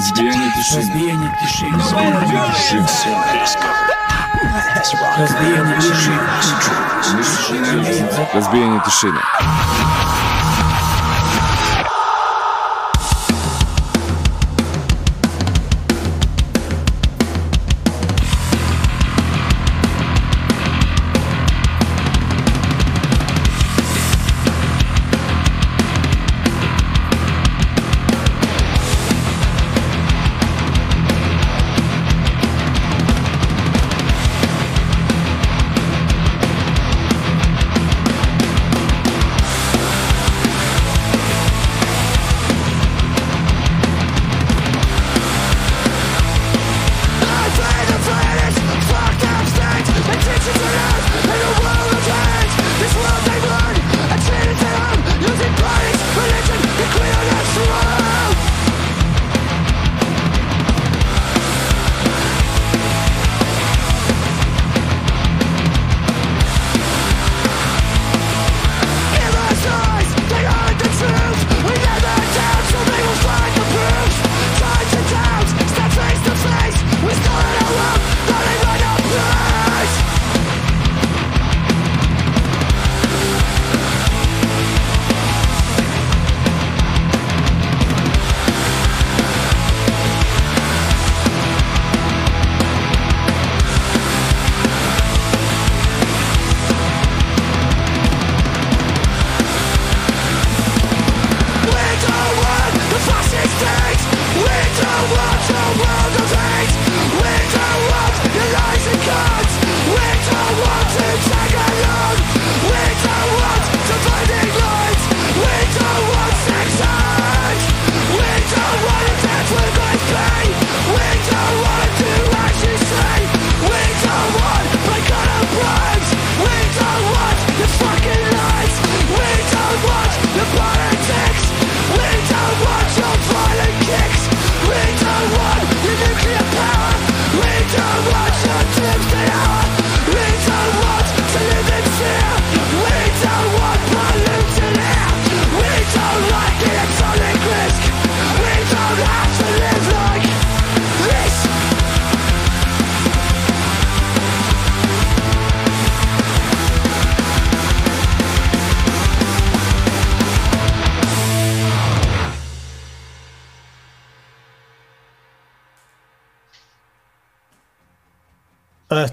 Разбей, не тишины, Разбей, не дыши. Дыши все тишины, Разбиение тишины. Разбиение тишины.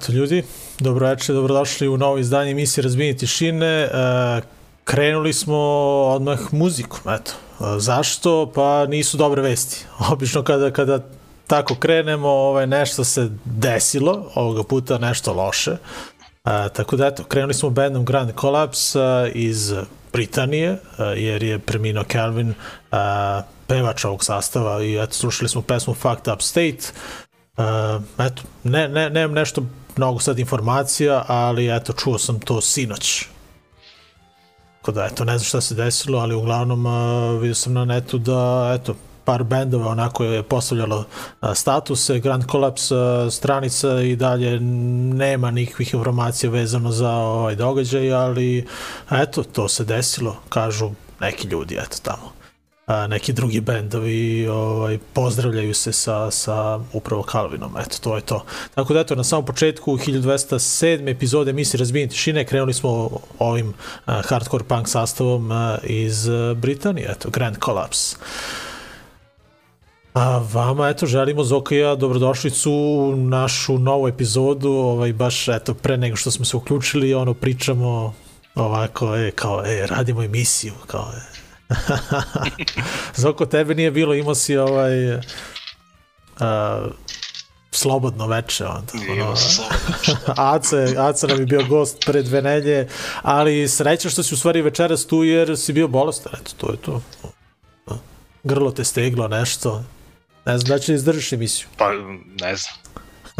Eto ljudi, dobro večer, dobrodošli u novo izdanje emisije Razbijenje tišine. E, krenuli smo odmah muzikom, eto. E, zašto? Pa nisu dobre vesti. Obično kada, kada tako krenemo, ovaj, nešto se desilo, ovoga puta nešto loše. E, tako da eto, krenuli smo bandom Grand Collapse e, iz Britanije, jer je preminuo Calvin, e, pevač ovog sastava i eto, slušali smo pesmu Fucked Up State, eto, ne, ne, nemam nešto mnogo sad informacija, ali eto, čuo sam to sinoć. Tako da, eto, ne znam šta se desilo, ali uglavnom uh, vidio sam na netu da, eto, par bendova onako je postavljalo uh, statuse, Grand Collapse stranica i dalje nema nikakvih informacija vezano za ovaj događaj, ali eto, to se desilo, kažu neki ljudi, eto, tamo a, neki drugi bendovi ovaj, pozdravljaju se sa, sa upravo Calvinom. Eto, to je to. Tako da, eto, na samom početku 1207. epizode emisije Razbijenje tišine krenuli smo ovim a, hardcore punk sastavom a, iz Britanije, eto, Grand Collapse. A vama, eto, želimo Zoka i ja dobrodošlicu u našu novu epizodu, ovaj, baš, eto, pre nego što smo se uključili, ono, pričamo ovako, e, kao, e, radimo emisiju, kao, e, Zoko, tebe nije bilo, imao si ovaj uh, slobodno veče onda. Ono, Ace, Ace nam je bio gost pre dve nelje, ali sreća što si u stvari večeras tu jer si bio bolestan, eto, to je to. Grlo te steglo, nešto. Ne znam da će izdržiš emisiju. Pa, ne znam.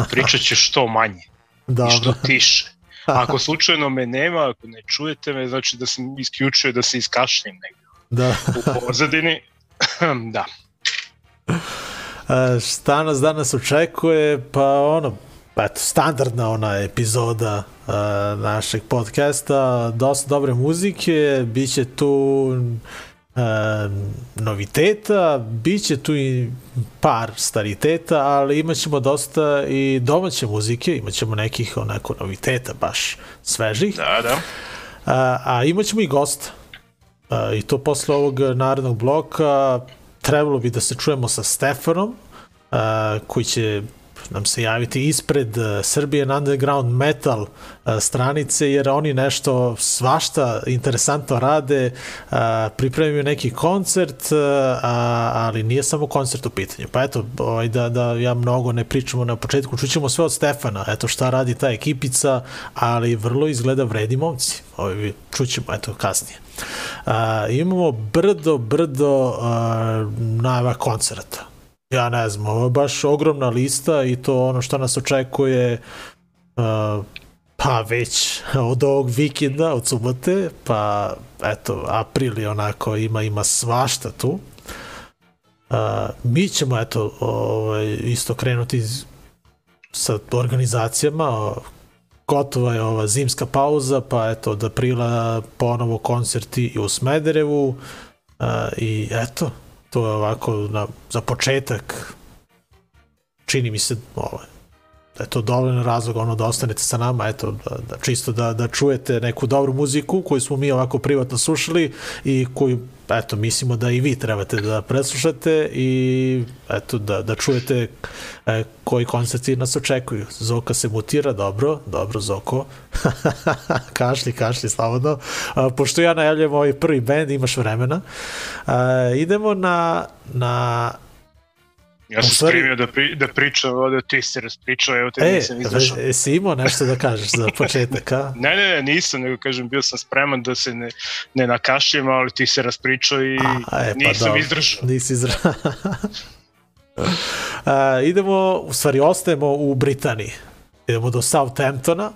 Pričat ćeš što manje. Dobro. I što tiše. Ako slučajno me nema, ako ne čujete me, znači da sam isključio da se iskašljem negde Da. u pozadini. da. A, šta nas danas očekuje? Pa ono, eto, standardna ona epizoda uh, našeg podcasta, dosta dobre muzike, bit će tu uh, noviteta, bit će tu i par stariteta, ali imat ćemo dosta i domaće muzike, imat ćemo nekih onako noviteta baš svežih. Da, da. A, a imat ćemo i gosta. I to posle ovog narednog bloka trebalo bi da se čujemo sa Stefanom, koji će nam se javiti ispred Serbian Underground Metal stranice, jer oni nešto svašta interesantno rade, pripremaju neki koncert, ali nije samo koncert u pitanju. Pa eto, ovaj, da, da ja mnogo ne pričamo na početku, čućemo sve od Stefana, eto šta radi ta ekipica, ali vrlo izgleda vredi momci. Ovaj, čućemo, eto, kasnije. Uh, imamo brdo, brdo najava koncerta ja ne znam, ovo je baš ogromna lista i to ono što nas očekuje pa već od ovog vikenda, od subote, pa eto, april je onako ima, ima svašta tu. Uh, mi ćemo eto ovaj, isto krenuti sa organizacijama, gotova je ova zimska pauza, pa eto od aprila ponovo koncerti i u Smederevu uh, i eto, to je ovako na, za početak čini mi se ovaj, da je to dovoljno razlog ono da ostanete sa nama, eto, da, da čisto da, da čujete neku dobru muziku koju smo mi ovako privatno slušali i koju, eto, mislimo da i vi trebate da preslušate i eto, da, da čujete e, koji koncerti nas očekuju. Zoka se mutira, dobro, dobro Zoko. kašli, kašli, slobodno. A, pošto ja najavljam ovaj prvi band, imaš vremena. A, idemo na, na Ja sam stvari... spremio da, pri, da pričam, ovde ti se raspričao, evo te e, nisam izašao. E, si imao nešto da kažeš za početak, a? ne, ne, ne, nisam, nego kažem, bio sam spreman da se ne, ne nakašljem, ali ti se raspričao i a, e, pa nisam da, izdržao. Nisi izdržao. idemo, u stvari, ostajemo u Britaniji. Idemo do Southamptona,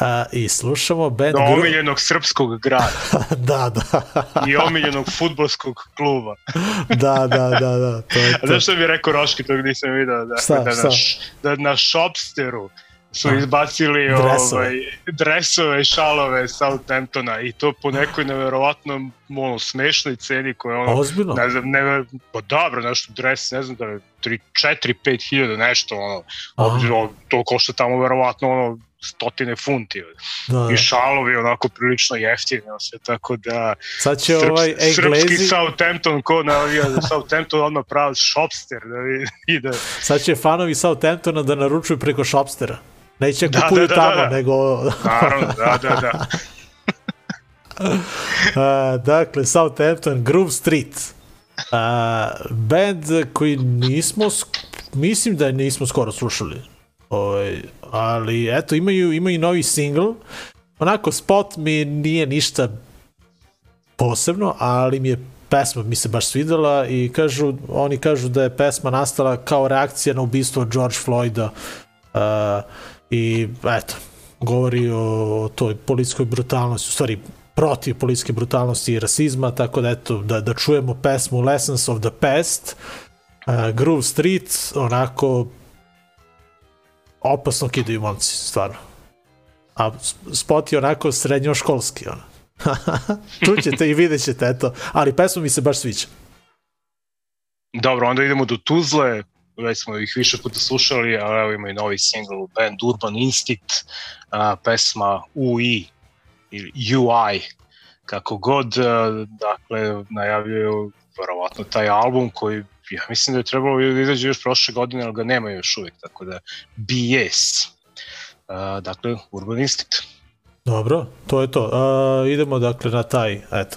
a, i slušamo band... Do omiljenog srpskog grada. da, da. I omiljenog futbolskog kluba. da, da, da, da. To je to. Znaš što mi je rekao Roški, tog nisam vidio, da, šta, da, šta? Na, da na Shopsteru su izbacili dresove. ovaj, dresove i šalove Southamptona i to po nekoj neverovatnom ono, smešnoj ceni koja ono, Ozbiljno? ne znam, ne, pa dobro, nešto dres, ne znam da je 3, 4, 5 hiljada, nešto, ono, obzirom, to košta tamo verovatno ono, stotine funti. Da. i šalovi onako prilično jeftini sve tako da sad će srps, ovaj Englezi srpski Southampton ko navija da Southampton odmah pravi shopster da ide. Sad će fanovi Southamptona da naručuju preko shopstera. Neće da, kupuju da, da, tamo da, da. nego naravno da da da. Uh, dakle Southampton Groove Street. Uh, band koji nismo mislim da nismo skoro slušali Ovaj, ali eto, imaju, imaju novi single. Onako, spot mi nije ništa posebno, ali mi je pesma mi se baš svidela i kažu, oni kažu da je pesma nastala kao reakcija na ubistvo George Floyda uh, i eto, govori o toj policijskoj brutalnosti, u stvari protiv policijske brutalnosti i rasizma, tako da eto, da, da čujemo pesmu Lessons of the Past, uh, Groove Street, onako opasno kidaju momci, stvarno. A spot je onako srednjoškolski, ono. Čućete i vidjet ćete, eto. Ali pesma mi se baš sviđa. Dobro, onda idemo do Tuzle, već smo ih više puta slušali, ali evo ima i novi single band Urban Instinct, a, pesma UI ili UI, kako god, a, dakle, najavljaju verovatno taj album koji ja mislim da je trebalo da izađe još prošle godine, ali ga nema još uvijek, tako da BS. Uh, dakle, Urban Instinct. Dobro, to je to. Uh, idemo dakle na taj, eto,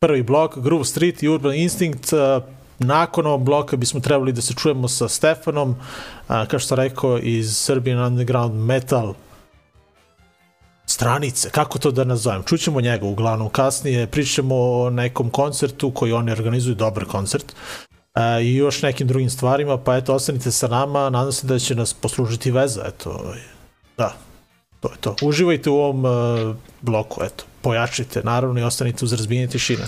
prvi blok, Groove Street i Urban Instinct. Uh, nakon ovog bloka bismo trebali da se čujemo sa Stefanom, uh, kao što rekao, iz Serbian Underground Metal stranice, kako to da nazovem, čućemo njega uglavnom kasnije, pričamo o nekom koncertu koji oni organizuju, dobar koncert, e, i još nekim drugim stvarima, pa eto, ostanite sa nama, nadam se da će nas poslužiti veza, eto, ovaj, da, to je to. Uživajte u ovom bloku, eto, pojačite, naravno, i ostanite uz razbijenje tišine.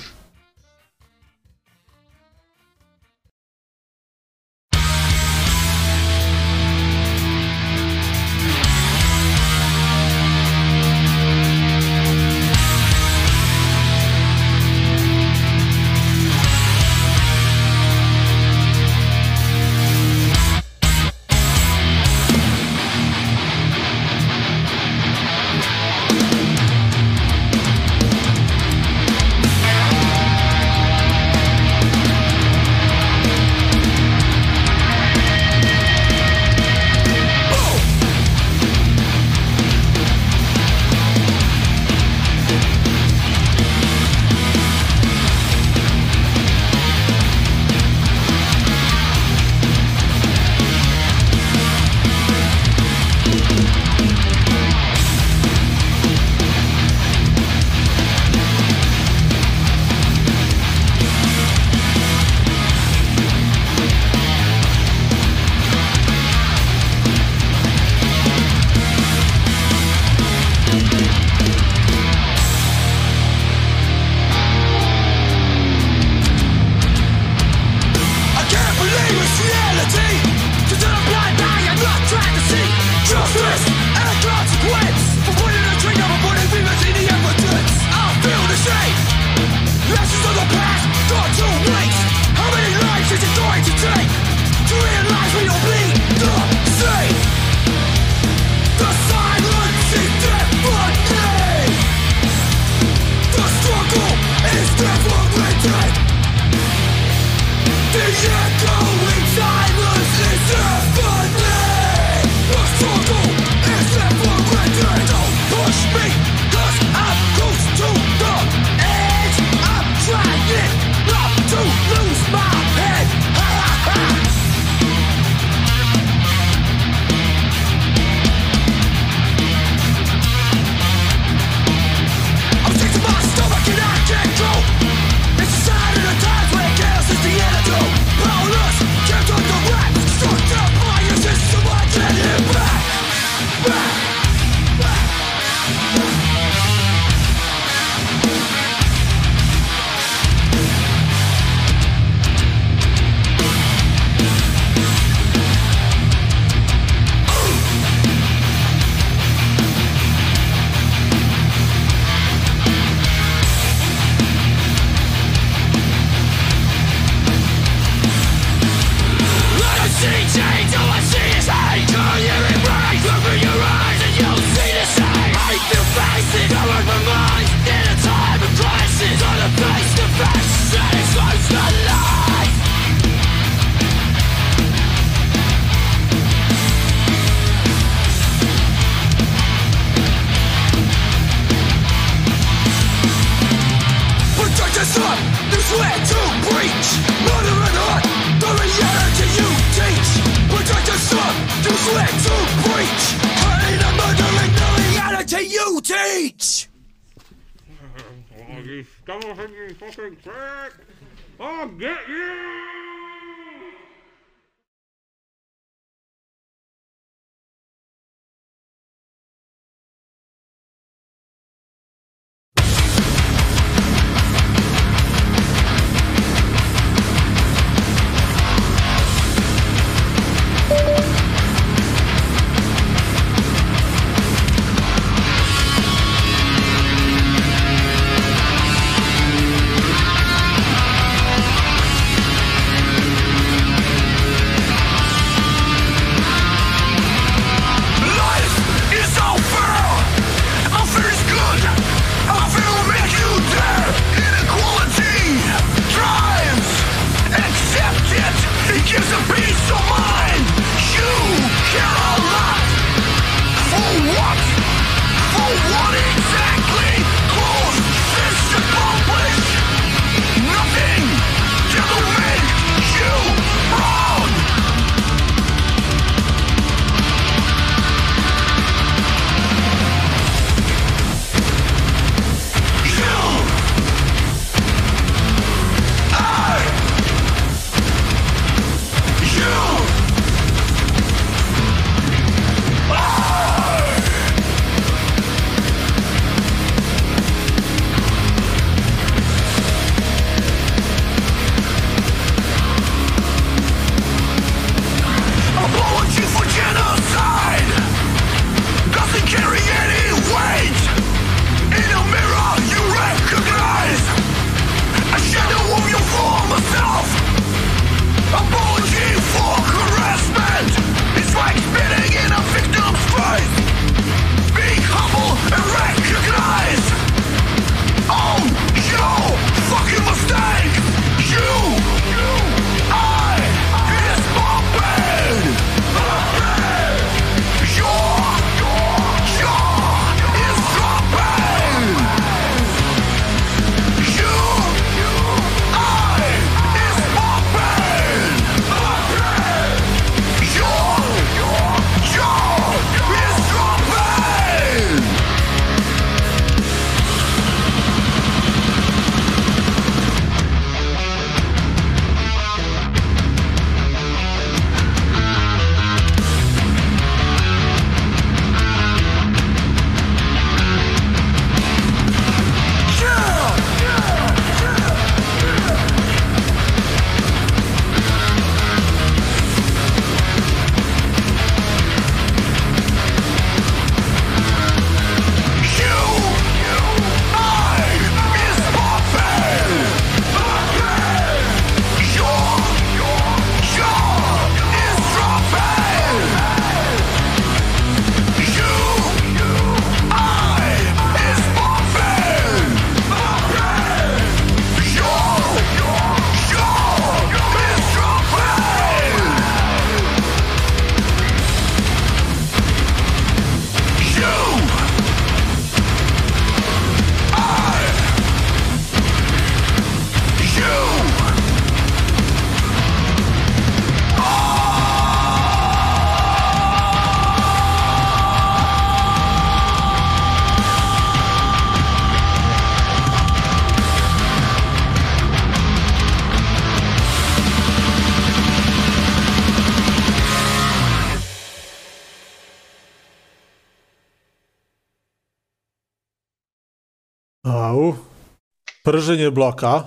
Prženje bloka.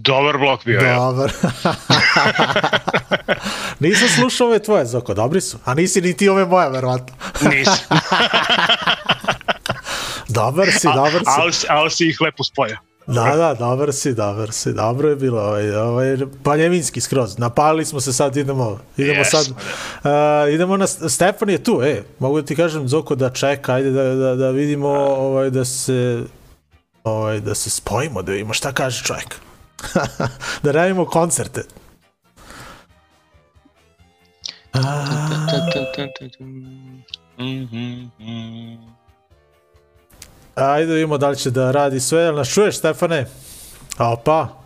Dobar blok bio je. Dobar. Nisam slušao ove tvoje, Zoko, dobri su. A nisi ni ti ove moje, verovatno. Nisam. Dobar si, dobar si. Ali, ali si ih lepo spojao. Da, da, dobar si, dobar si. Dobro je bilo, ovaj, ovaj, panjevinski skroz. Napalili smo se sad, idemo, idemo Jesmo, sad. Uh, idemo na, Stefan je tu, e, mogu da ti kažem, Zoko, da čeka, ajde da, da, da vidimo, ovaj, da se, ovaj, da se spojimo, da vidimo šta kaže čovjek. da radimo koncerte. Ajde da vidimo da li će da radi sve. Jel nas čuješ, Stefane? Opa,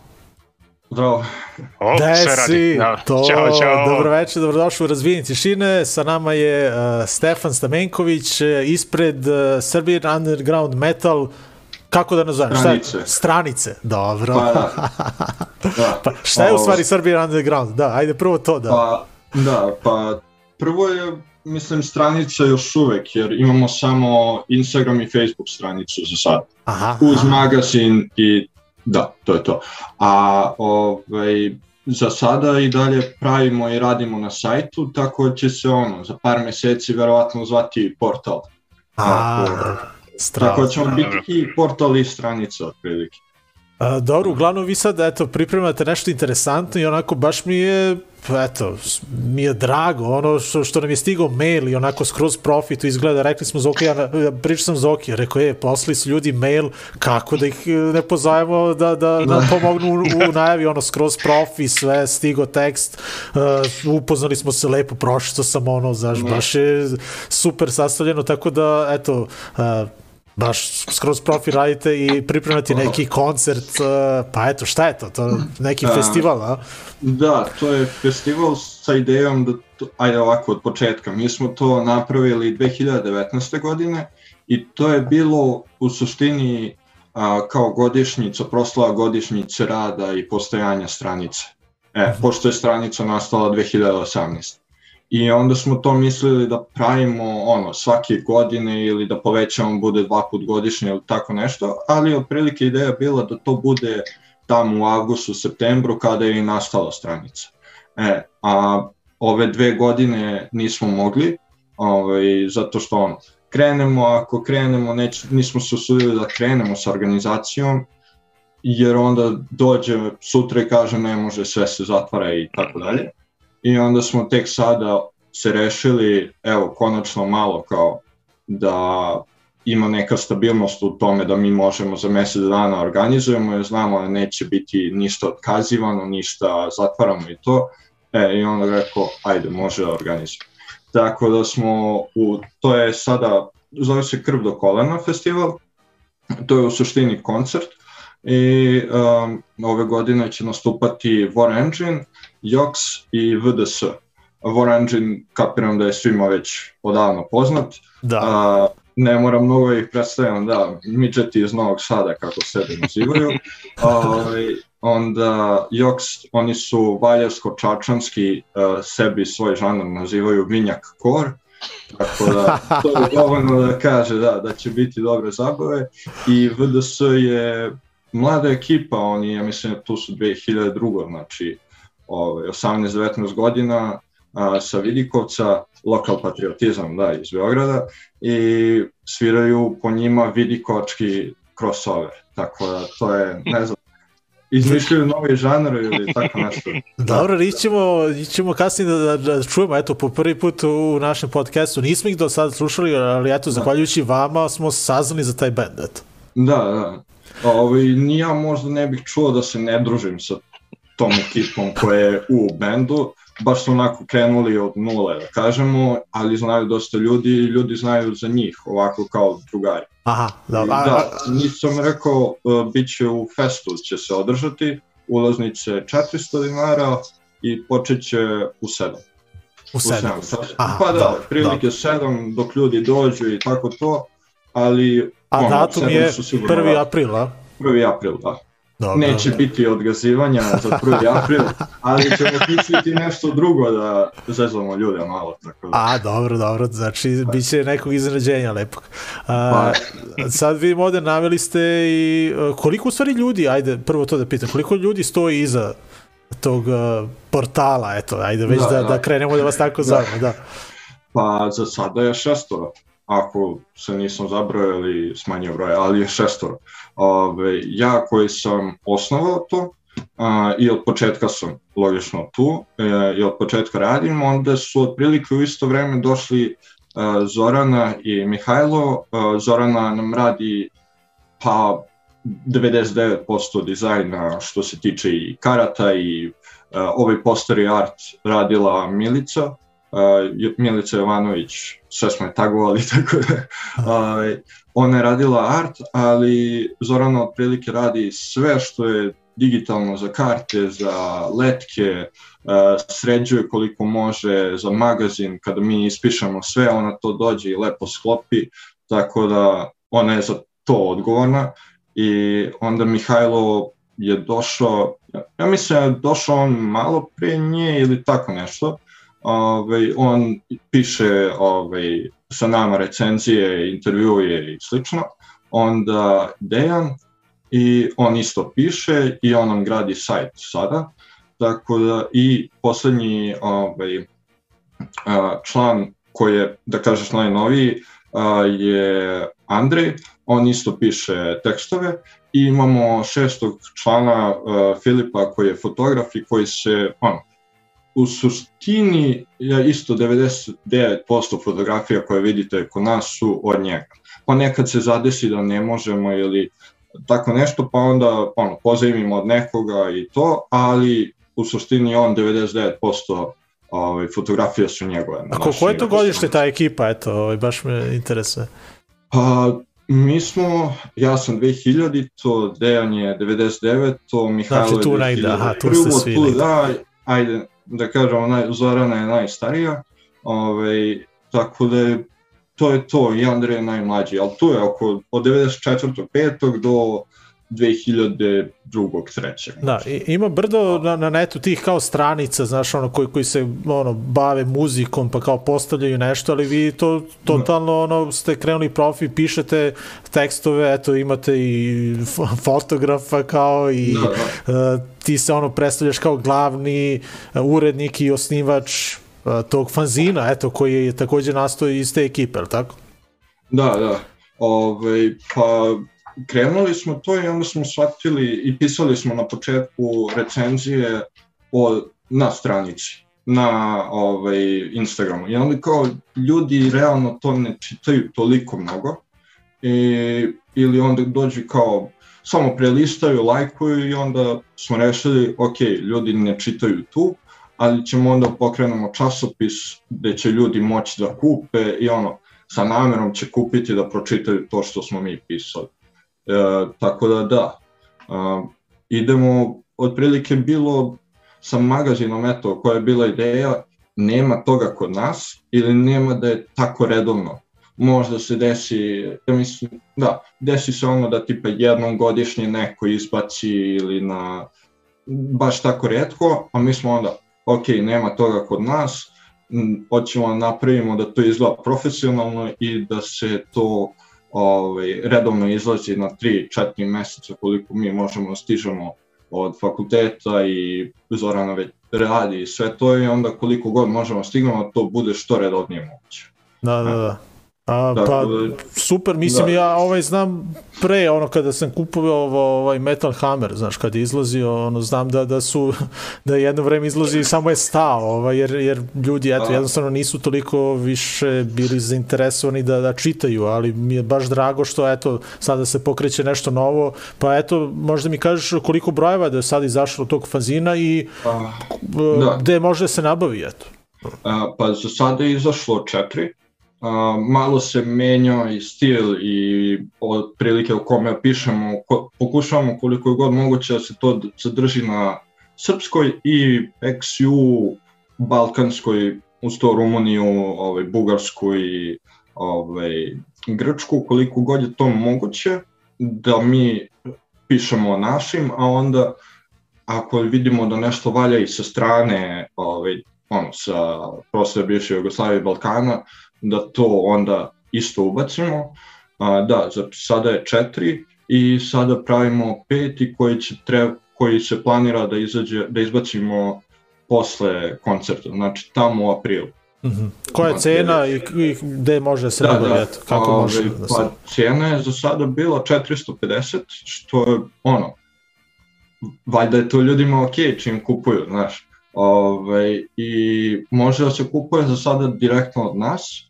Zdravo. O, Gde sve radi. Da. To, Ćao, čao. Dobro večer, dobrodošli u Razvijeni tišine. Sa nama je uh, Stefan Stamenković, uh, ispred uh, Serbian Underground Metal, kako da nazovem? Šta je? Stranice. Stranice, dobro. Pa, da. da. Pa, šta je u Ovo, stvari Serbian Underground? Da, ajde prvo to da. Pa, da, pa prvo je, mislim, stranica još uvek, jer imamo samo Instagram i Facebook stranicu za sad. Aha, Uz aha. magazin i da, to je to. A ovaj, za sada i dalje pravimo i radimo na sajtu, tako će se ono, za par meseci verovatno zvati portal. A, Tako- dobro. Strava. Tako da ćemo biti i portal i stranica otprilike. A, dobro, uglavnom vi sad, eto, pripremate nešto interesantno i onako baš mi je, eto, mi je drago, ono što, što nam je stigao mail i onako skroz profit izgleda, rekli smo Zoki, ja, pričao sam Zoki, rekao je, poslali su ljudi mail, kako da ih e, ne pozovemo da, da nam pomognu u, u najavi, ono, skroz profi, sve, stigo tekst, uh, upoznali smo se lepo, prošao sam ono, znaš, baš je super sastavljeno, tako da, eto, uh, baš skroz profi radite i pripremate neki koncert, pa eto, šta je to? To neki A. festival, a? Da, to je festival sa idejom da, to, ajde ovako od početka, mi smo to napravili 2019. godine i to je bilo u suštini a, kao godišnjica, proslava godišnjice rada i postojanja stranice. E, pošto je stranica nastala 2018. I onda smo to mislili da pravimo ono svake godine ili da povećamo bude dva put godišnje ili tako nešto, ali otprilike ideja bila da to bude tamo u avgustu, septembru kada je i nastala stranica. E, a ove dve godine nismo mogli, ovaj, zato što ono, krenemo, ako krenemo, neć, nismo se usudili da krenemo sa organizacijom, jer onda dođe sutra i kaže ne može, sve se zatvara i tako dalje. I onda smo tek sada se rešili, evo, konačno malo kao da ima neka stabilnost u tome da mi možemo za mesec dana organizujemo jer znamo da neće biti ništa otkazivano, ništa zatvaramo i to. E, i onda rekao, ajde, može da organizujemo. Tako da smo, u, to je sada, zove se Krv do kolena festival, to je u suštini koncert i um, ove godine će nastupati War Engine, Jox i VDS. War Engine kapiram da je svima već odavno poznat, Da. A, ne moram mnogo ih predstavljam, da, midžeti iz Novog Sada, kako sebe nazivaju. Ovaj, onda Joks, oni su valjarsko-čačanski, uh, sebi svoj žanr nazivaju vinjak kor, tako da to je dovoljno da kaže da, da će biti dobre zabave. I VDS je mlada ekipa, oni, ja mislim, tu su 2002. znači ovaj, 18-19 godina, a, sa Vidikovca, lokal patriotizam, da, iz Beograda, i sviraju po njima vidikovački crossover, tako da to je, ne znam, izmišljaju novi žanr ili tako nešto. Dobro, ićemo, ićemo kasnije da, da, da čujemo, eto, po prvi put u našem podcastu, nismo ih do sada slušali, ali eto, zahvaljujući vama smo saznali za taj band, eto. Da, da. Ovaj, ni ja možda ne bih čuo da se ne družim sa tom ekipom koja je u bendu, baš su onako krenuli od nule, da kažemo, ali znaju dosta ljudi i ljudi znaju za njih, ovako kao drugari. Aha, dobro. A, Da, nisam rekao, uh, bit će u festu, će se održati, ulaznice 400 dinara i počet će u 7. u sedam. Aha, pa da, dobro, prilike 7 dok ljudi dođu i tako to, ali A ono, datum je su sigurno 1. da. aprila. 1. april, da. Dobro. Neće biti odgazivanja za 1. april, ali ćemo pisati nešto drugo da zezamo ljude malo. Tako da. A, dobro, dobro, znači bit će nekog iznenađenja lepog. A, sad vidim ovde naveli ste i koliko u stvari ljudi, ajde prvo to da pitam, koliko ljudi stoji iza tog uh, portala, eto, ajde već da, Da, da, da. da krenemo da vas tako Da. zovemo, da. Pa za sada je šestoro, ako se nisam zabrojao ili smanjio broj, ali je šestoro. Ove, ja koji sam osnovao to a, i od početka sam logično tu e, i od početka radim, onda su otprilike u isto vreme došli a, Zorana i Mihajlo. A, Zorana nam radi pa 99% dizajna što se tiče i karata i uh, ovaj poster i art radila Milica, uh, Milica Jovanović, sve smo je tagovali, tako da uh, ona je radila art, ali Zorana otprilike radi sve što je digitalno za karte, za letke, uh, sređuje koliko može za magazin, kada mi ispišemo sve, ona to dođe i lepo sklopi, tako da ona je za to odgovorna. I onda Mihajlo je došao, ja mislim da je došao on malo pre nje ili tako nešto, Ove, on piše ove, sa nama recenzije, intervjuje i slično, onda Dejan i on isto piše i on nam gradi sajt sada, tako da i poslednji ovaj, član koji je, da kažeš, najnoviji je Andrej, on isto piše tekstove. I imamo šestog člana Filipa koji je fotograf i koji se, on, u suštini isto 99% fotografija koje vidite kod nas su od njega. Pa nekad se zadesi da ne možemo ili tako nešto, pa onda ono, pozajmimo od nekoga i to, ali u suštini on 99% ovaj, fotografija su njegove. A ko, koje je to godište ta ekipa, eto, ovaj, baš me interesuje. Pa, mi smo, ja sam 2000, to Dejan je 99, to Mihajlo Znači, je negde, aha, tu 2001, ste svi tu. Da, ajde, da kažemo, naj, Zorana je najstarija, ovaj, tako da je, to je to, i Andrej je najmlađi, ali tu je oko, od 94. 5. do 2002. 3. Da, i, ima brdo na, na netu tih kao stranica, znaš, ono, koji, koji se ono, bave muzikom, pa kao postavljaju nešto, ali vi to totalno ono, ste krenuli profi, pišete tekstove, eto, imate i fotografa kao i Da, da. uh, ti se ono predstavljaš kao glavni uh, urednik i osnivač uh, tog fanzina, eto, koji je takođe nastao iz te ekipe, ali tako? Da, da. Ove, pa krenuli smo to i onda smo shvatili i pisali smo na početku recenzije o, na stranici na ovaj, Instagramu. I onda kao ljudi realno to ne čitaju toliko mnogo i, ili onda dođu kao samo prelistaju, lajkuju i onda smo rešili, ok, ljudi ne čitaju tu, ali ćemo onda pokrenemo časopis gde će ljudi moći da kupe i ono, sa namerom će kupiti da pročitaju to što smo mi pisali. E, tako da da, e, idemo, otprilike bilo sa magazinom, eto, koja je bila ideja, nema toga kod nas ili nema da je tako redovno. Možda se desi, ja mislim, da, desi se ono da tipa jednom godišnje neko izbaci ili na, baš tako redko, a mi smo onda, ok, nema toga kod nas, hoćemo da napravimo da to izgleda profesionalno i da se to ovaj, redovno izlazi na 3-4 meseca koliko mi možemo da stižemo od fakulteta i Zorana već radi i sve to i onda koliko god možemo da stignemo to bude što redovnije moguće. Da, da, da. A, Tako pa, da- super, mislim, da. ja ovaj znam pre, ono, kada sam kupovao ovo, ovaj Metal Hammer, znaš, kada je izlazio, ono, znam da, da su, da je jedno vreme izlazio i samo je stao, ovaj, jer, jer ljudi, eto, A. jednostavno nisu toliko više bili zainteresovani da, da čitaju, ali mi je baš drago što, eto, sada se pokreće nešto novo, pa eto, možda mi kažeš koliko brojeva da je sad izašlo tog fanzina i Pa, da. Da. gde može da se nabavi, eto. A, pa za sada je izašlo četiri. A, malo se menjao i stil i otprilike o kome pišemo, ko, pokušavamo koliko je god moguće da se to zadrži na srpskoj i XU balkanskoj, uz to Rumuniju, ovaj, Bugarsku i ovaj, Grčku, koliko god je to moguće, da mi pišemo o našim, a onda ako vidimo da nešto valja i sa strane ovaj, ono, sa prostora bivše Jugoslavije i Balkana, da to onda isto ubacimo. A, da, za, sada je četiri i sada pravimo peti koji, će treba, koji se planira da, izađe, da izbacimo posle koncerta, znači tamo u aprilu. Mm -hmm. Koja je cena i, i gde može se Da, nabaviti? da, Kako ove, može da se... Pa cena je za sada bila 450, što je ono, valjda je to ljudima ok čim kupuju, znaš. Ove, I može da se kupuje za sada direktno od nas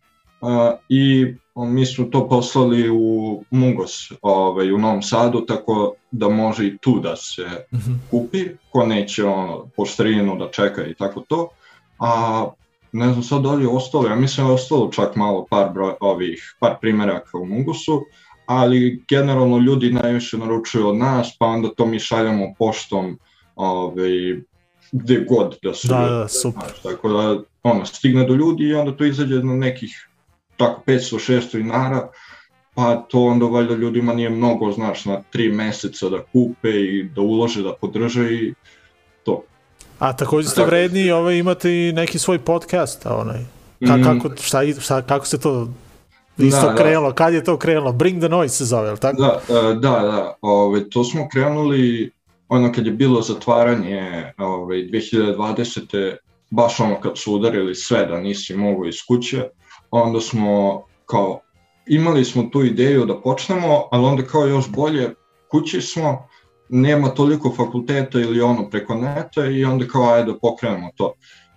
i mi smo to poslali u Mungos ovaj, u Novom Sadu, tako da može i tu da se Mhm. kupi, ko neće ono, poštarinu da čeka i tako to. A ne znam sad da li je ostalo, ja mislim da je ostalo čak malo par, broj, ovih, par primjeraka u Mungosu, ali generalno ljudi najviše naručuju od nas, pa onda to mi šaljamo poštom ovaj, gde god da su Da, da, super. Znaš, tako da ono, stigne do ljudi i onda to izađe na nekih tako 500-600 dinara, pa to onda valjda ljudima nije mnogo, znaš, na tri meseca da kupe i da ulože, da podrže i to. A takođe ste vredni ovaj, imate i neki svoj podcast, a onaj. Ka, Mm. kako, šta, šta, kako se to isto Da, da. krenulo? Kad je to krenulo? Bring the noise se zove, tako? Da, e, da, da, ove, to smo krenuli ono kad je bilo zatvaranje ove, 2020. baš ono kad su udarili sve da nisi mogu iz kuće, onda smo kao imali smo tu ideju da počnemo, ali onda kao još bolje kući smo, nema toliko fakulteta ili ono preko neta i onda kao ajde da pokrenemo to.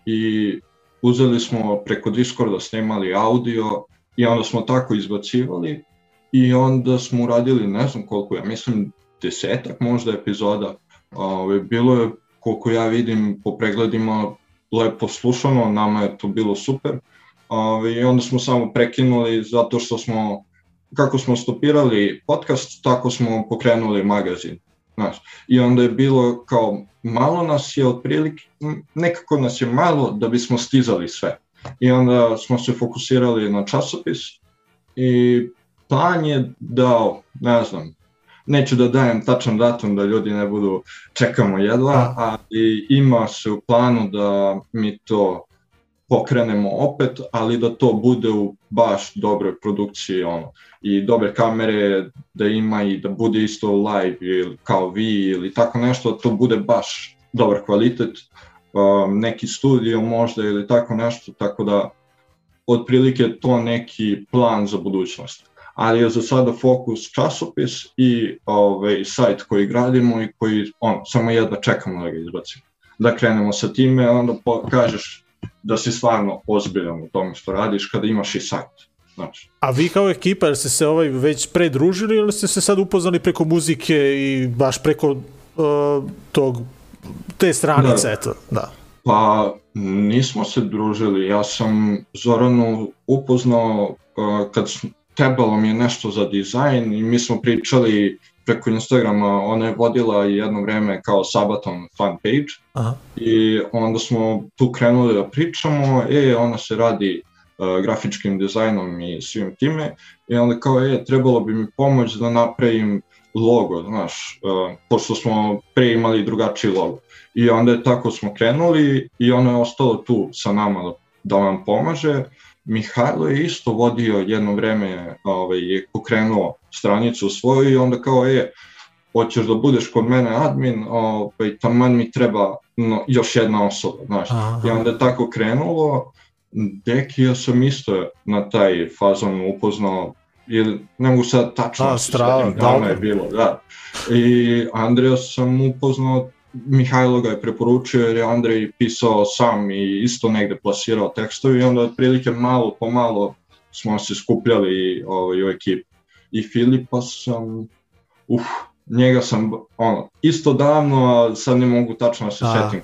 I uzeli smo preko Discorda snimali audio i onda smo tako izbacivali i onda smo uradili ne znam koliko, ja mislim desetak možda epizoda. Ove, bilo je, koliko ja vidim po pregledima, lepo slušano, nama je to bilo super. Ove, I onda smo samo prekinuli zato što smo, kako smo stopirali podcast, tako smo pokrenuli magazin. Znaš, I onda je bilo kao, malo nas je otprilike, nekako nas je malo da bismo stizali sve. I onda smo se fokusirali na časopis i plan je dao, ne znam, neću da dajem tačan datum da ljudi ne budu čekamo jedva, ali ima se u planu da mi to pokrenemo opet, ali da to bude u baš dobroj produkciji ono, i dobre kamere da ima i da bude isto live ili kao vi ili tako nešto, to bude baš dobar kvalitet, um, neki studio možda ili tako nešto, tako da otprilike to neki plan za budućnost. Ali je za sada fokus časopis i ovaj, sajt koji gradimo i koji on, samo jedva čekamo da ga izbacimo. Da krenemo sa time, onda po, kažeš da si stvarno ozbiljan u tome što radiš kada imaš i sajt. Znači, A vi kao ekipa, jel ste se ovaj već predružili ili ste se sad upoznali preko muzike i baš preko uh, tog, te stranice, Da. eto, da. Pa nismo se družili, ja sam Zoranu upoznao uh, kad trebalo mi je nešto za dizajn i mi smo pričali preko Instagrama, ona je vodila jedno vreme kao Sabaton fan page Aha. i onda smo tu krenuli da pričamo, e, ona se radi uh, grafičkim dizajnom i svim time i onda kao, e, trebalo bi mi pomoć da napravim logo, znaš, uh, pošto smo pre imali drugačiji logo. I onda je tako smo krenuli i ono je ostalo tu sa nama da, da vam pomaže. Mihajlo je isto vodio jedno vreme, ovaj, je pokrenuo stranicu svoju i onda kao je, hoćeš da budeš kod mene admin, ovaj, taman mi treba no, još jedna osoba, znaš. Aha. I onda je tako krenulo, Deki ja sam isto na taj fazon upoznao, ili ne mogu sad tačno A, da strava, dobro. je bilo, da. I Andreja sam upoznao, Mihajlo ga je preporučio jer je Andrej pisao sam i isto negde plasirao tekstove i onda otprilike malo po malo smo se skupljali ovaj, u ekipi. I Filipa sam, uf, njega sam, ono, isto davno, a sad ne mogu tačno da se A, setim.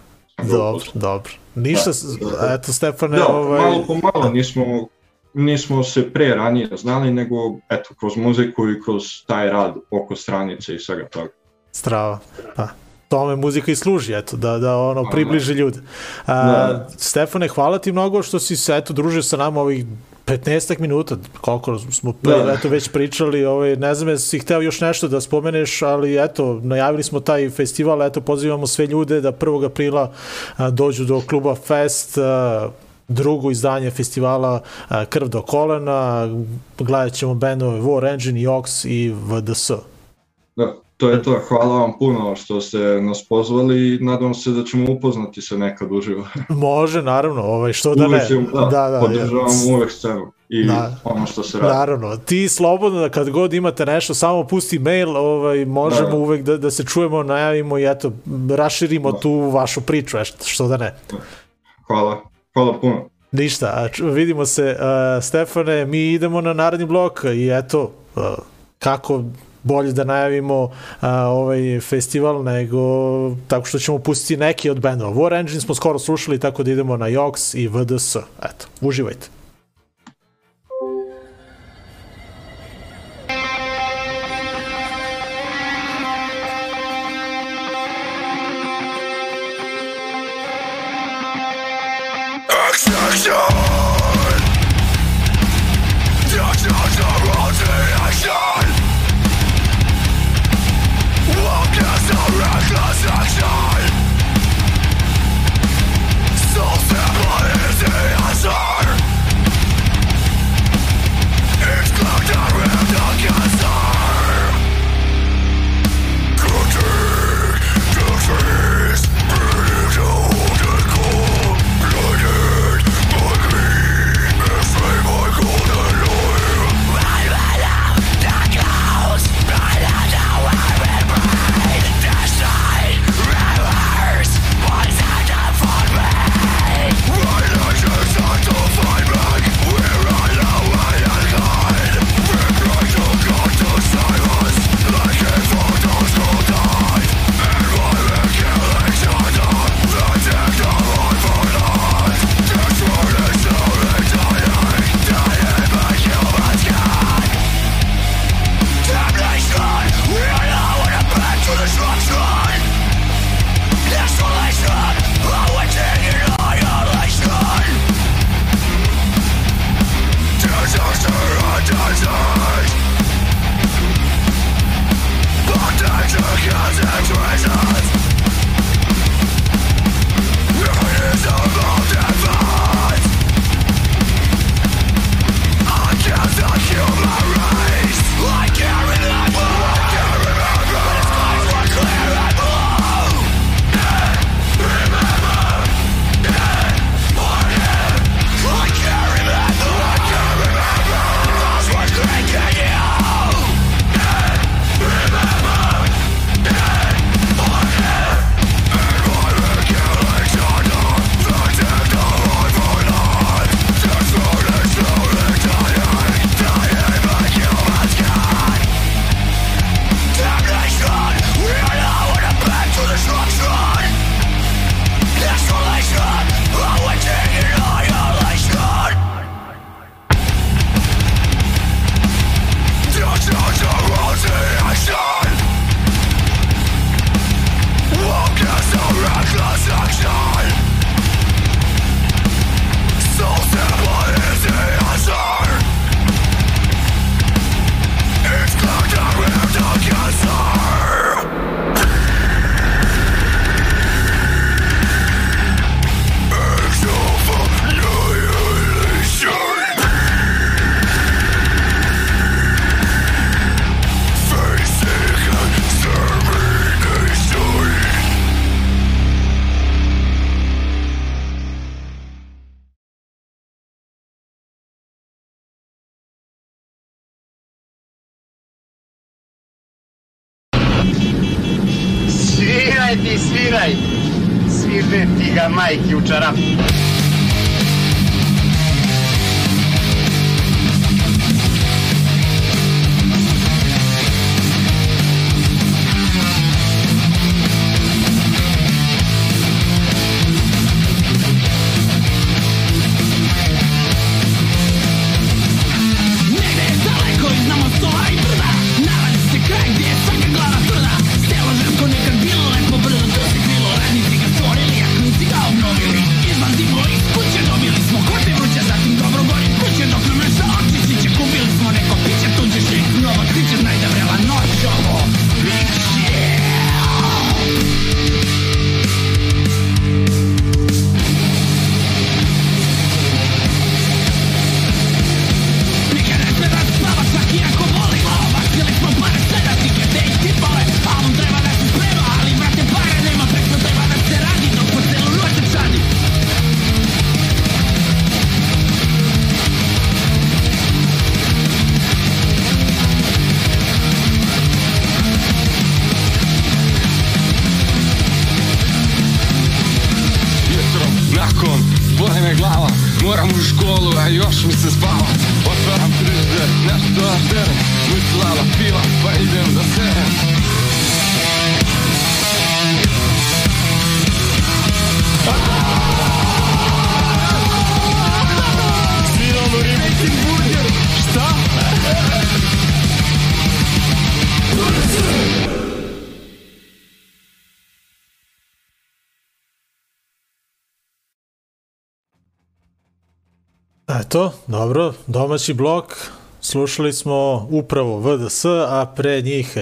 Dobro, dobro. Ništa, da. eto Stefane, Da, ovaj, malo po malo nismo, nismo se pre ranije znali, nego eto, kroz muziku i kroz taj rad oko stranice i svega toga. strava. Pa, tome muzika i služi, eto, da, da ono približi ljude. A, Da. Stefane, hvala ti mnogo što si se eto družio sa nama ovih 15 minuta, koliko smo pre, Da. eto već pričali, ovaj, ne znam jesi hteo još nešto da spomeneš, ali eto, najavili smo taj festival, eto, pozivamo sve ljude da 1. aprila a, dođu do kluba Fest, a, drugo izdanje festivala a, Krv do kolena, gledat ćemo bendove War Engine, Jox i VDS. Da, to je to. Hvala vam puno što ste nas pozvali i nadam se da ćemo upoznati se nekad uživo. Može, naravno, ovaj, što da ne. uvek ćemo, da, da, da, podržavam ja. uvek scenu i Da. ono što se radi. Naravno, ti slobodno da kad god imate nešto, samo pusti mail, ovaj, možemo Da. uvek da, da se čujemo, najavimo i eto, raširimo Da. tu vašu priču, što- da ne. Hvala, hvala puno. Ništa, vidimo se, uh, Stefane, mi idemo na naredni blok i eto, uh, kako bolje da najavimo uh, ovaj festival nego tako što ćemo pustiti neki od bendova. War Engine smo skoro slušali, tako da idemo na Jox i VDS. Eto, uživajte. Majki u Eto, dobro, domaći blok. Slušali smo upravo VDS, a pre njih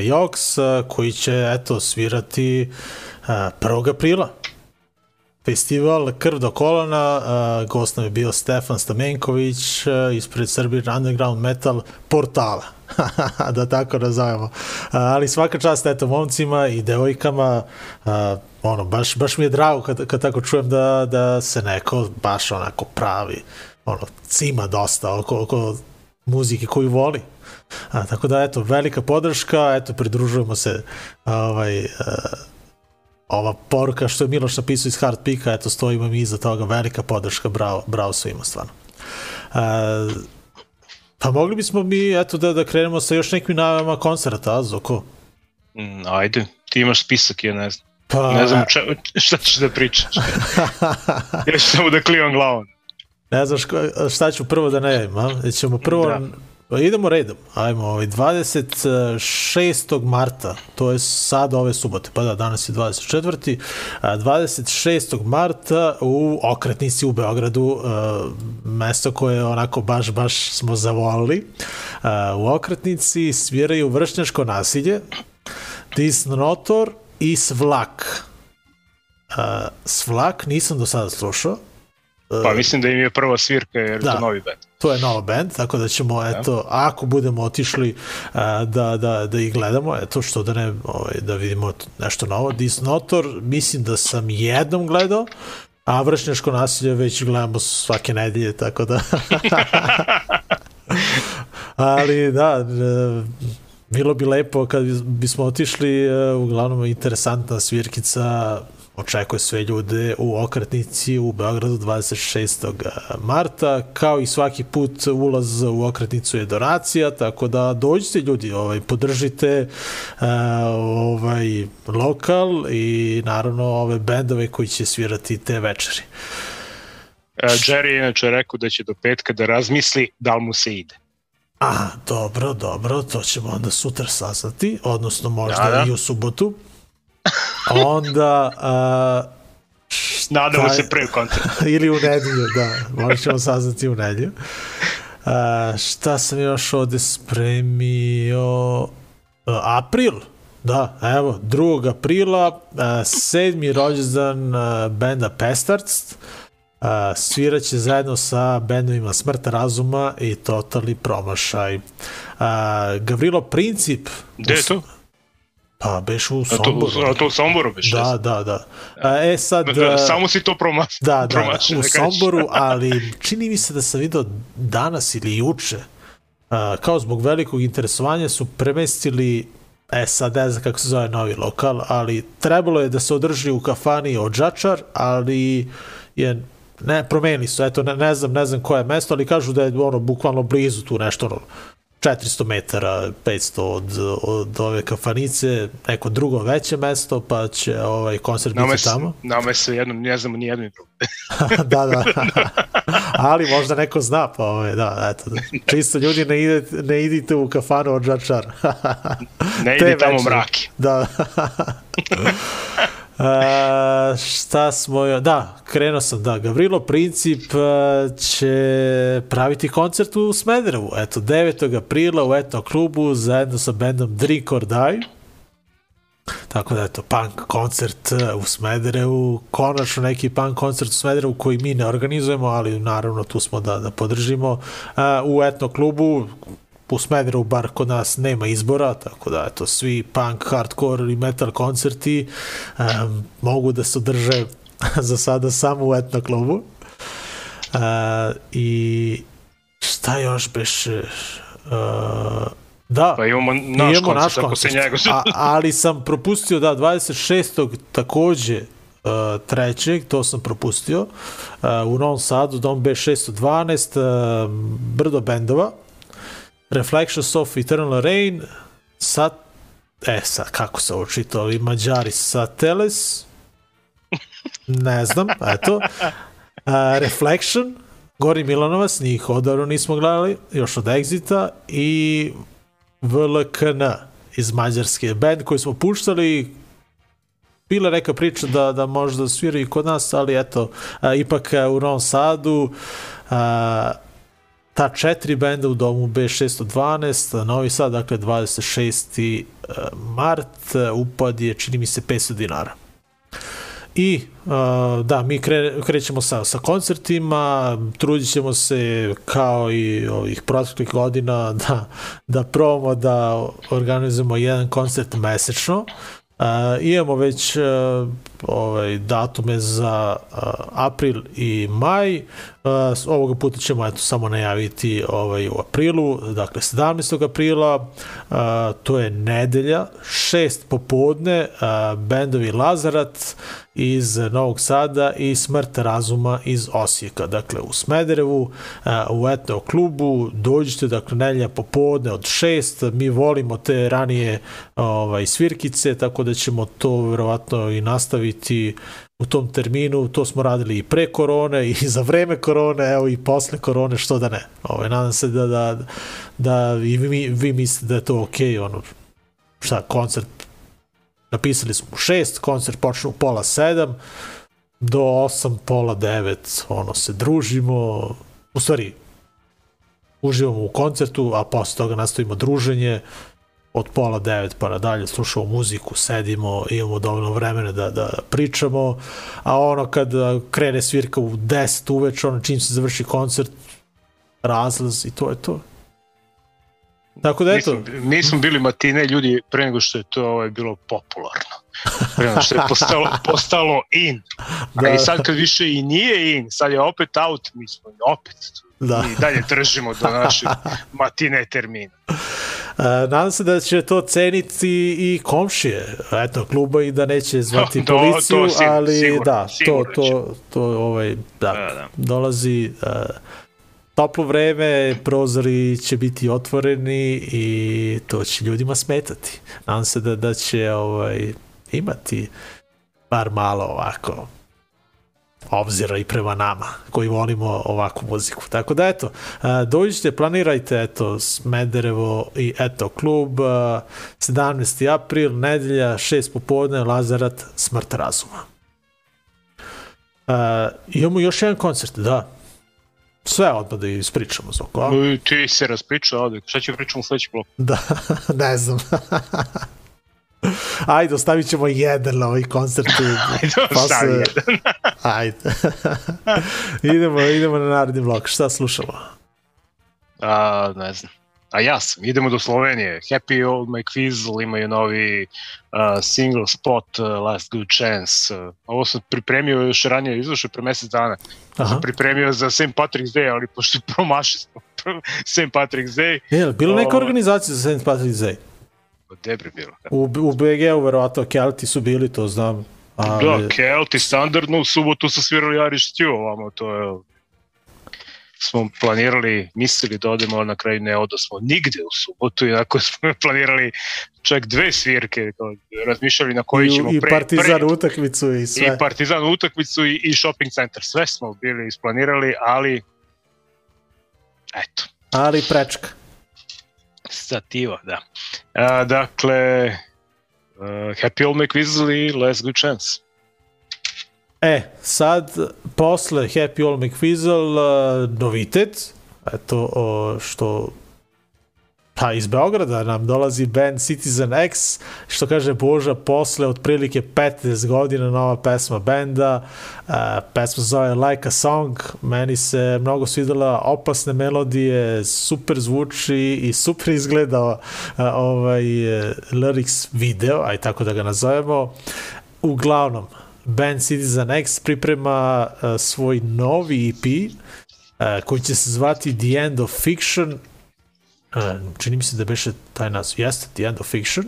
a, koji će, eto, svirati a, 1. aprila. Festival Krv do kolona, gost nam je bio Stefan Stamenković ispred Serbian Underground Metal portala, da tako nazovemo. Ali svaka čast, eto, momcima i devojkama, ono, baš, baš mi je drago kad, kad tako čujem da, da se neko baš onako pravi, ono, cima dosta oko, oko muzike koju voli. A, tako da, eto, velika podrška, eto, pridružujemo se ovaj, uh, ova poruka što je Miloš napisao iz Hard Pika, eto, stojimo mi iza toga, velika podrška, bravo, bravo svima, stvarno. Uh, pa mogli bismo mi, eto, da, da krenemo sa još nekim najavama koncerta, a, Zoko? Mm, ajde, ti imaš spisak, ja ne znam. Pa, Ne znam če, šta ćeš da pričaš. ja ću samo da klivam glavom. Ne znaš šta ću prvo da najavim, a? Ćemo prvo... Da. Pa Idemo redom. Ajmo, ovaj, 26. marta, to je sad ove subote, pa da, danas je 24. a, 26. marta u Okretnici u Beogradu, a, mesto koje onako baš, baš smo zavolili. A, U Okretnici sviraju vršnjačko nasilje, Disnotor i Svlak. A, Svlak nisam do sada slušao, Pa mislim da im je prva svirka jer Da. to novi band. to je nova band, tako da ćemo, eto, ako budemo otišli a, da, da, da ih gledamo, eto, što da ne, ovaj, da vidimo nešto novo. Disnotor, mislim da sam jednom gledao, a vršnjačko nasilje već gledamo svake nedelje, tako da... Ali da, e, bilo bi lepo kad bis- bismo otišli, e, uglavnom interesantna svirkica, očekuje sve ljude u okretnici u Beogradu 26. marta, kao i svaki put ulaz u okretnicu je donacija, tako da dođite ljudi, ovaj, podržite uh, ovaj lokal i naravno ove bendove koji će svirati te večeri. E, Jerry je inače rekao da će do petka da razmisli da li mu se ide. A, dobro, dobro, to ćemo onda sutra saznati, odnosno možda Da, da. i u subotu. Onda, a, Nadamo Taj- se pre koncerta. ili u nedjelju, da, možda ćemo saznati u nedjelju. A, šta sam još ovde spremio? A, april, da, evo, 2. aprila, a, sedmi rođendan a, benda Pestards, a, sviraće zajedno sa bendovima Smrta razuma i Totali promašaj. A, Gavrilo Princip, Gde je to? Pa beš u A to, Somboru. a to u Somboru biš? Da, da, da. A, e sad... a, Samo si to promaš, Da, da, promašio. u da. Somboru, ali čini mi se da sam vidio danas ili juče, uh, kao zbog velikog interesovanja su premestili E sad ne znam kako se zove novi lokal, ali trebalo je da se održi u kafani Odžačar, ali je ne, promenili su, eto, ne, ne znam, ne znam koje je mesto, ali kažu da je ono bukvalno blizu tu nešto, ono, 400 metara, 500 od, od ove kafanice, neko drugo veće mesto, pa će ovaj koncert Nama biti tamo. nama se jednom, ne znamo ni jedno ni drugo. da, da. Ali možda neko zna, pa ovaj, da, eto. Da. Čisto ljudi ne, idete, ne idite u kafanu od Džačar. Ne Te ide tamo mraki. Da. A, šta smo. Da, krenuo sam, da. Gavrilo Princip će praviti koncert u Smederevu. Eto, 9. aprila u Etno klubu zajedno sa bendom Drink or Die. Tako da, eto, punk koncert u Smederevu, konačno neki punk koncert u Smederevu koji mi ne organizujemo, ali naravno tu smo da, da podržimo. U etno klubu, u Smederevu bar kod nas nema izbora, tako da eto, svi punk, hardcore i metal koncerti um, mogu da se održe za sada samo u etno klubu. Uh, I šta još beše? Uh, da, Pa imamo naš imamo koncert, naš koncert. njega... A, ali sam propustio da 26. takođe trećeg, to sam propustio, uh, u Novom Sadu, Dom B612, uh, brdo bendova, Reflections of Eternal Rain, Sat, e sad, kako se ovo čita, ovi mađari, Sateles, ne znam, eto, uh, Reflection, Gori Milanovac, njih odavno nismo gledali, još od Exita, i VLKN iz Mađarske, band koji smo puštali, bila neka priča da, da možda sviraju kod nas, ali eto, a, ipak a, u Novom Sadu a, ta četiri benda u domu B612, Novi Sad, dakle 26. mart, upad je, čini mi se, 500 dinara. I uh, da, mi kre, krećemo sa, sa koncertima, trudit ćemo se kao i ovih proteklih godina da, da probamo da organizujemo jedan koncert mesečno. Imamo već ovaj, datume za uh, april i maj. Uh, ovoga puta ćemo eto, samo najaviti ovaj, u aprilu, dakle 17. aprila, uh, to je nedelja, 6 popodne, uh, bendovi Lazarat, iz Novog Sada i Smrt razuma iz Osijeka. Dakle, u Smederevu, u etno klubu, dođite, dakle, nelja popodne od 6, mi volimo te ranije ovaj, svirkice, tako da ćemo to verovatno i nastaviti u tom terminu, to smo radili i pre korone i za vreme korone, evo i posle korone, što da ne. Ovaj, nadam se da, da, da i vi, vi mislite da je to okej, okay, ono, šta, koncert napisali smo u šest, koncert počne u pola sedam, do osam, pola devet, ono, se družimo, u stvari, uživamo u koncertu, a posle toga nastavimo druženje, od pola devet pa nadalje slušamo muziku, sedimo, imamo dovoljno vremena da, da pričamo, a ono kad krene svirka u 10 uveč, ono čim se završi koncert, razlaz i to je to. Tako da eto. Nismo, nismo bili matine ljudi pre nego što je to ovaj, bilo popularno. Pre nego što je postalo, postalo in. Da. A i sad kad više i nije in, sad je opet out, mi smo opet da. i dalje držimo do naših matine termina. Nadam se da će to ceniti i komšije eto, kluba i da neće zvati Do, policiju, to sigurno, ali sigurno, da, sigurno to, to, to ovaj, da, Da, da. dolazi uh, toplo vreme, prozori će biti otvoreni i to će ljudima smetati. Nadam se da, da će ovaj, imati bar malo ovako obzira i prema nama koji volimo ovakvu muziku. Tako da eto, dođite, planirajte eto Smederevo i eto klub a, 17. april, nedelja, 6 popodne, Lazarat, Smrt razuma. A, imamo još jedan koncert, da. Sve odmah da ispričamo za oko. No, ti se raspričao, ovde. Šta ću pričamo u sledeći blok? Da, ne znam. Ajde, ostavit ćemo jedan na ovaj koncert. Ajde, Pa ostavi se- jedan. Ajde. idemo, idemo na naredni blok. Šta slušamo? A, ne znam. A ja sam, idemo do Slovenije. Happy Old McFizzle imaju novi uh, single spot uh, Last Good Chance. Uh, ovo sam pripremio još ranije, izašao je pre mesec dana. Aha. Sam pripremio za St. Patrick's Day, ali pošto promaši smo St. Patrick's Day, Je, bilo neka organizacija za St. Patrick's Day? Gde bi bilo? U, u BG-u verovatno Kelti su bili, to znam. Ali, Da, Kelti standardno, u subotu su svirali Irish Stew, ovamo to je smo planirali, mislili da odemo, ali na kraju ne odosmo nigde u subotu, inako smo planirali čak dve svirke, razmišljali na koji i, ćemo i pre, Partizan pre, utakmicu i sve. i Partizan utakmicu i, i shopping centar, sve smo bili isplanirali, ali eto, Ali prečka. Stativa, da. A, dakle, uh, Happy Old McWizzle i Last Good Chance. E, sad, posle Happy Old McFizzle, uh, novitet, eto, o, što pa iz Beograda nam dolazi band Citizen X, što kaže Boža, posle otprilike 15 godina nova pesma benda, uh, pesma zove Like a Song, meni se mnogo svidela, opasne melodije, super zvuči i super izgleda uh, ovaj uh, lyrics video, aj tako da ga nazovemo. Uglavnom, band Citizen X priprema uh, svoj novi EP uh, koji će se zvati The End of Fiction čini mi se da beše taj naziv, jeste The End of Fiction.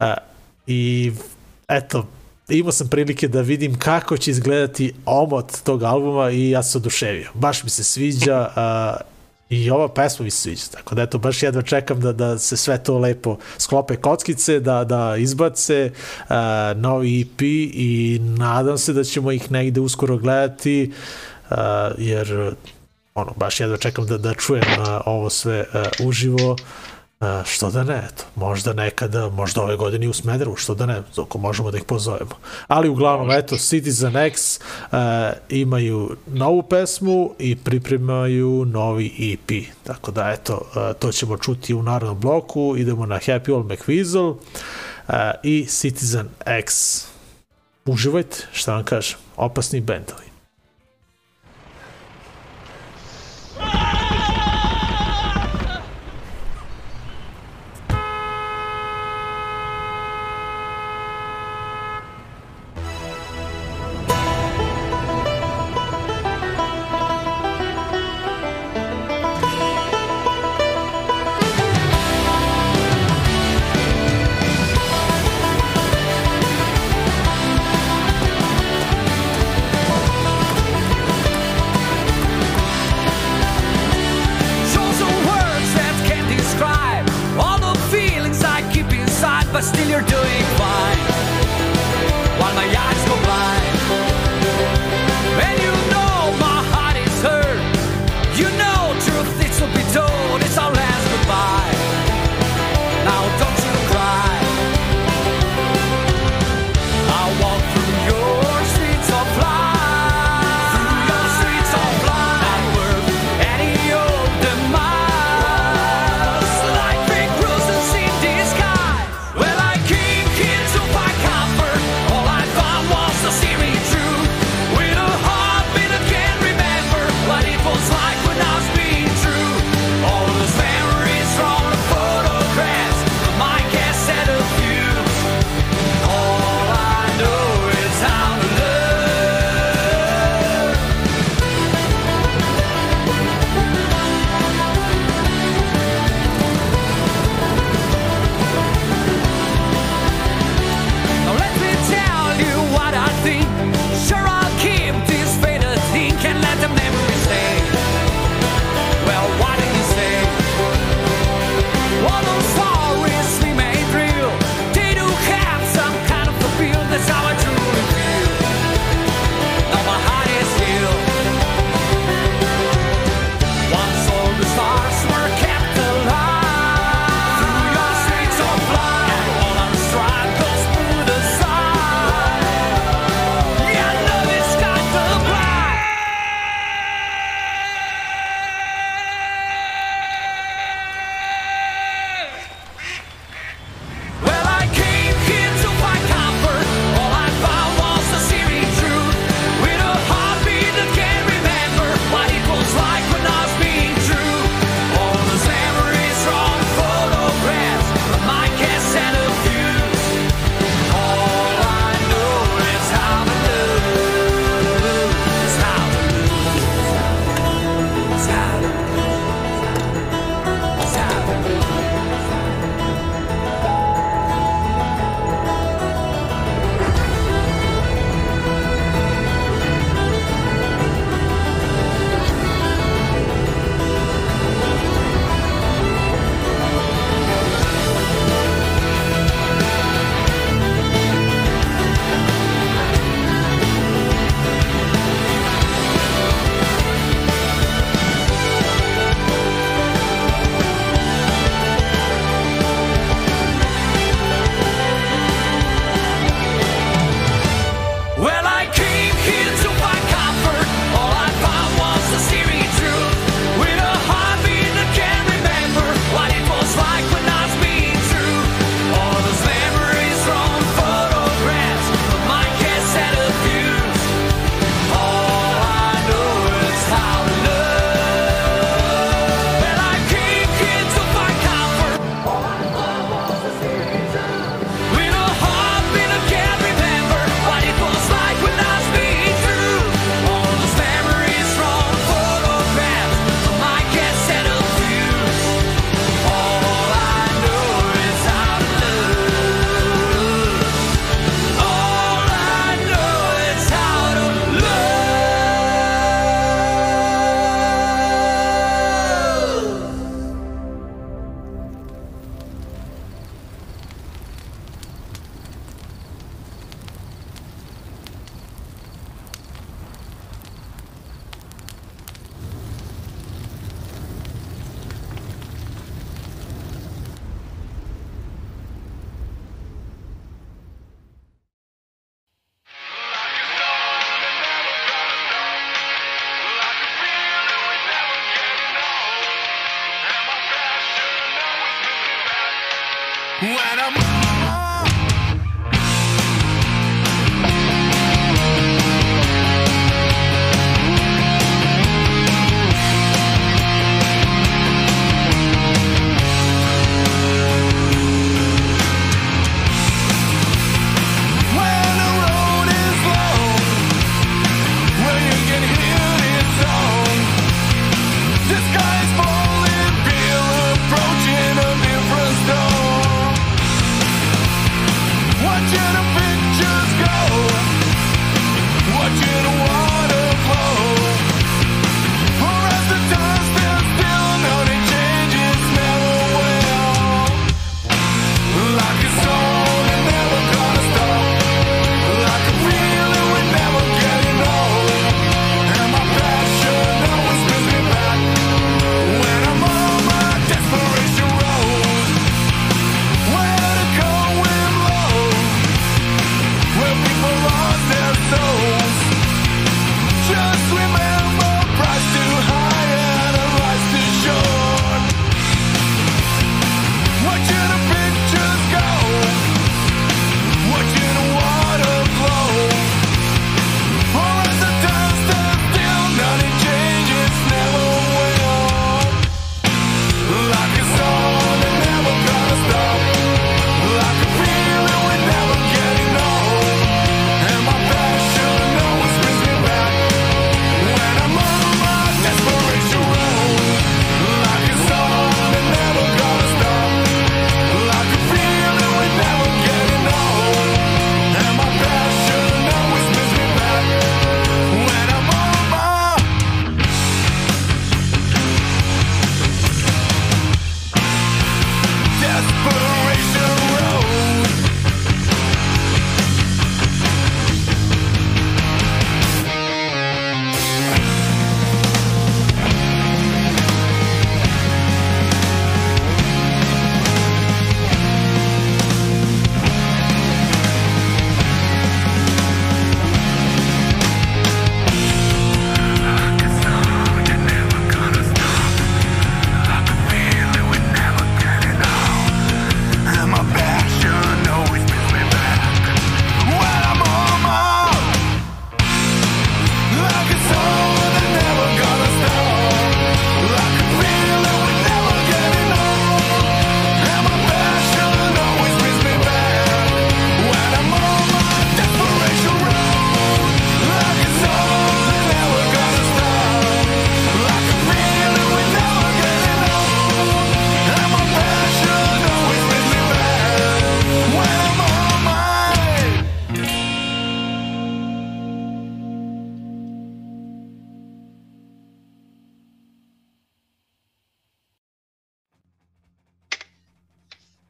Uh, i eto imao sam prilike da vidim kako će izgledati omot tog albuma i ja se oduševio. Baš mi se sviđa uh, i ova pesma mi se sviđa, tako da eto, baš jedva čekam da, da se sve to lepo sklope kockice, da, da izbace uh, novi EP i nadam se da ćemo ih negde uskoro gledati, uh, jer ono, baš jedva čekam da, da čujem uh, ovo sve uh, uživo. E, što da ne, eto, možda nekada, možda ove godine i u Smederu, što da ne, ako možemo da ih pozovemo. Ali uglavnom, eto, Citizen X uh, imaju novu pesmu i pripremaju novi EP. Tako da, eto, uh, to ćemo čuti u narodnom bloku, idemo na Happy Old McWeasel i Citizen X. Uživajte, šta vam kažem, opasni bendovi.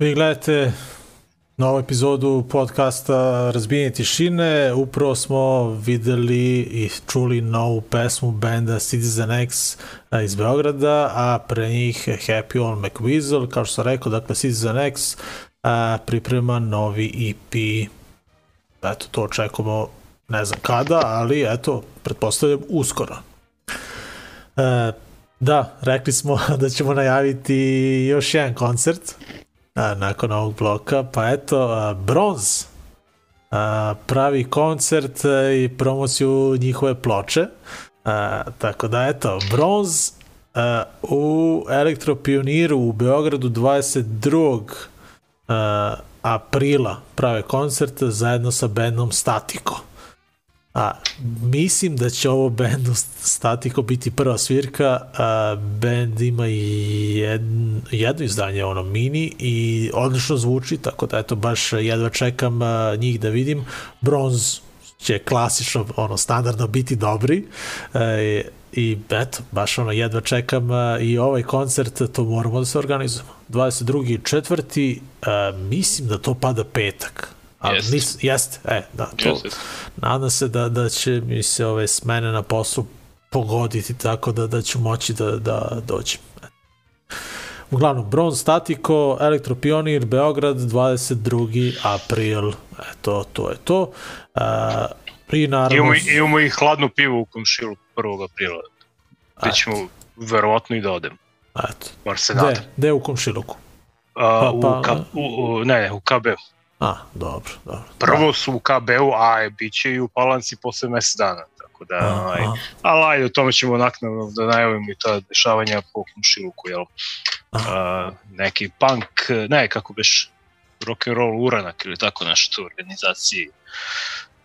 Vi gledate novu epizodu podcasta Razbijenje tišine. Upravo smo videli i čuli novu pesmu benda Citizen X iz Beograda, a pre njih Happy on McWeasel. Kao što sam rekao, dakle Citizen X priprema novi EP. Eto, to očekujemo ne znam kada, ali eto, pretpostavljam uskoro. E, da, rekli smo da ćemo najaviti još jedan koncert a, nakon ovog bloka, pa eto, a, Bronz a, pravi koncert a, i promociju njihove ploče, a, tako da eto, Bronz a, u Elektropioniru u Beogradu 22. A, aprila prave koncert zajedno sa bendom Statiko. A, mislim da će ovo bendu Statiko biti prva svirka. A, bend ima i jedno, jedno izdanje, ono mini, i odlično zvuči, tako da eto, baš jedva čekam a, njih da vidim. Bronz će klasično, ono, standardno biti dobri. E, I eto, baš ono, jedva čekam a, i ovaj koncert, to moramo da se organizujemo. 22. četvrti, a, mislim da to pada petak. Ali Jeste. nis, jeste, e, da, to, Jeste. nadam se da, da će mi se ove smene na poslu pogoditi tako da, da ću moći da, da dođem. Uglavnom, Bronz Statiko, Elektropionir, Beograd, 22. april. Eto, to je to. Uh, I naravno... Imamo, imamo i hladnu pivu u komšilu 1. aprila. Gde ćemo verovatno i da odemo. Eto. Bar se Gde? nadam. Gde u komšiluku? A, u, pa- K, u, u, ne, u KB. A, dobro, dobro. Prvo su u KB-u, a je, bit će i u Palanci posle mesec dana. Tako da, A, ovaj, a. ali ajde, o tome ćemo naknadno da najavimo i ta dešavanja po komšiluku, jel? A, neki punk, ne, kako beš, rock and roll uranak ili tako nešto u organizaciji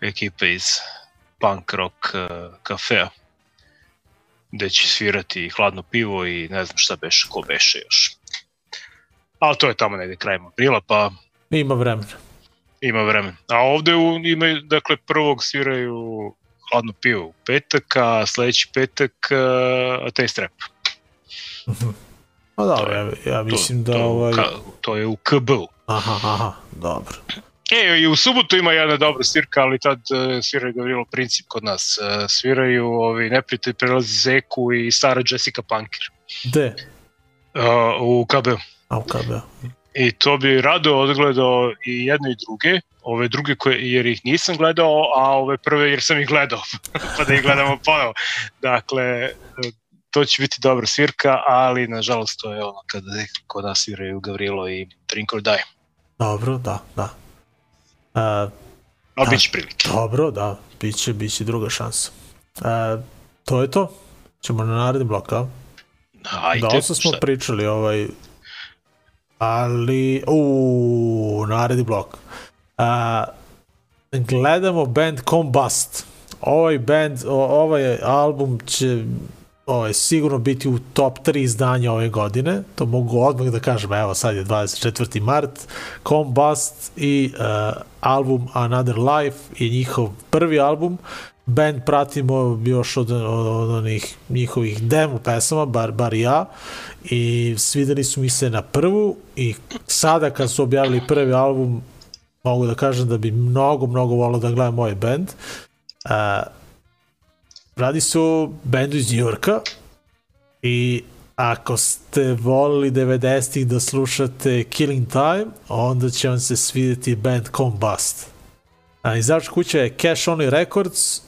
ekipe iz punk rock uh, kafea gde će svirati hladno pivo i ne znam šta beše, ko beše još. Ali to je tamo negde krajem aprila, pa Ima vremena. Ima vremena. A ovde u, ima, dakle, prvog sviraju hladno pivo u petak, a sledeći petak uh, Taste Rap. Pa dobro, je- ja, ja mislim to, da to, ovaj... ka, to je u KB-u. Aha, aha, dobro. E, i u subotu ima jedna dobra svirka, ali tad uh, sviraju Gavrilo Princip kod nas. Uh, sviraju ovi neprijatelj prelazi Zeku i stara Jessica Punker Gde? uh, u KB. A, u KB. I to bi rado odgledao i jedne i druge, ove druge koje, jer ih nisam gledao, a ove prve jer sam ih gledao, pa da ih gledamo ponovo. Dakle, to će biti dobra svirka, ali nažalost to je ono kada kod nas sviraju Gavrilo i Drink or Die. Dobro, da, da. E, Ali Da. bit će prilike. dobro, da, bit će, bit će druga šansa. E, to je to. Ćemo na naredni blok, a? Ajde, Dosta smo šta- pričali, ovaj, ali, u naredni blok. A, gledamo band Combust. Ovaj band, ovaj album će ovaj, sigurno biti u top 3 izdanja ove godine. To mogu odmah da kažem, evo sad je 24. mart. Combust i uh, album Another Life je njihov prvi album. Band pratimo još od, od, od onih njihovih demo pesama, bar, bar ja, i svideli su mi se na prvu i sada kad su objavili prvi album mogu da kažem da bi mnogo, mnogo volao da gledam ovaj band. Uh, radi se o bendu iz Njurka i ako ste volili 90-ih da slušate Killing Time, onda će vam se svidjeti band Combust. A, izdavačka kuća je Cash Only Records,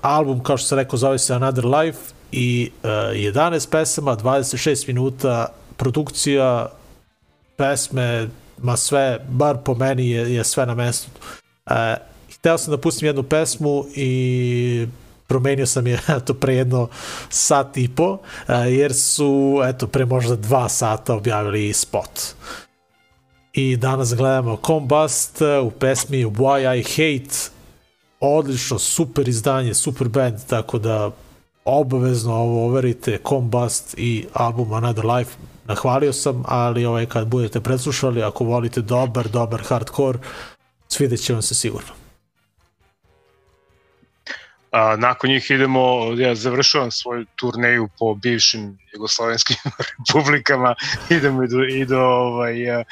album, kao što sam rekao, zove se Another Life i uh, 11 pesama, 26 minuta, produkcija, pesme, ma sve, bar po meni je, je sve na mestu. Uh, hteo sam da pustim jednu pesmu i promenio sam je eto, pre jedno sat i po, uh, jer su eto, pre možda dva sata objavili spot. I danas gledamo Combust u pesmi Why I Hate, odlično, super izdanje, super band, tako da obavezno ovo overite, Combust i album Another Life, nahvalio sam, ali ovaj, kad budete preslušali, ako volite dobar, dobar hardcore, svidjet će vam se sigurno. A, nakon njih idemo, ja završavam svoju turneju po bivšim jugoslovenskim republikama, idemo i do, i do, ovaj, a,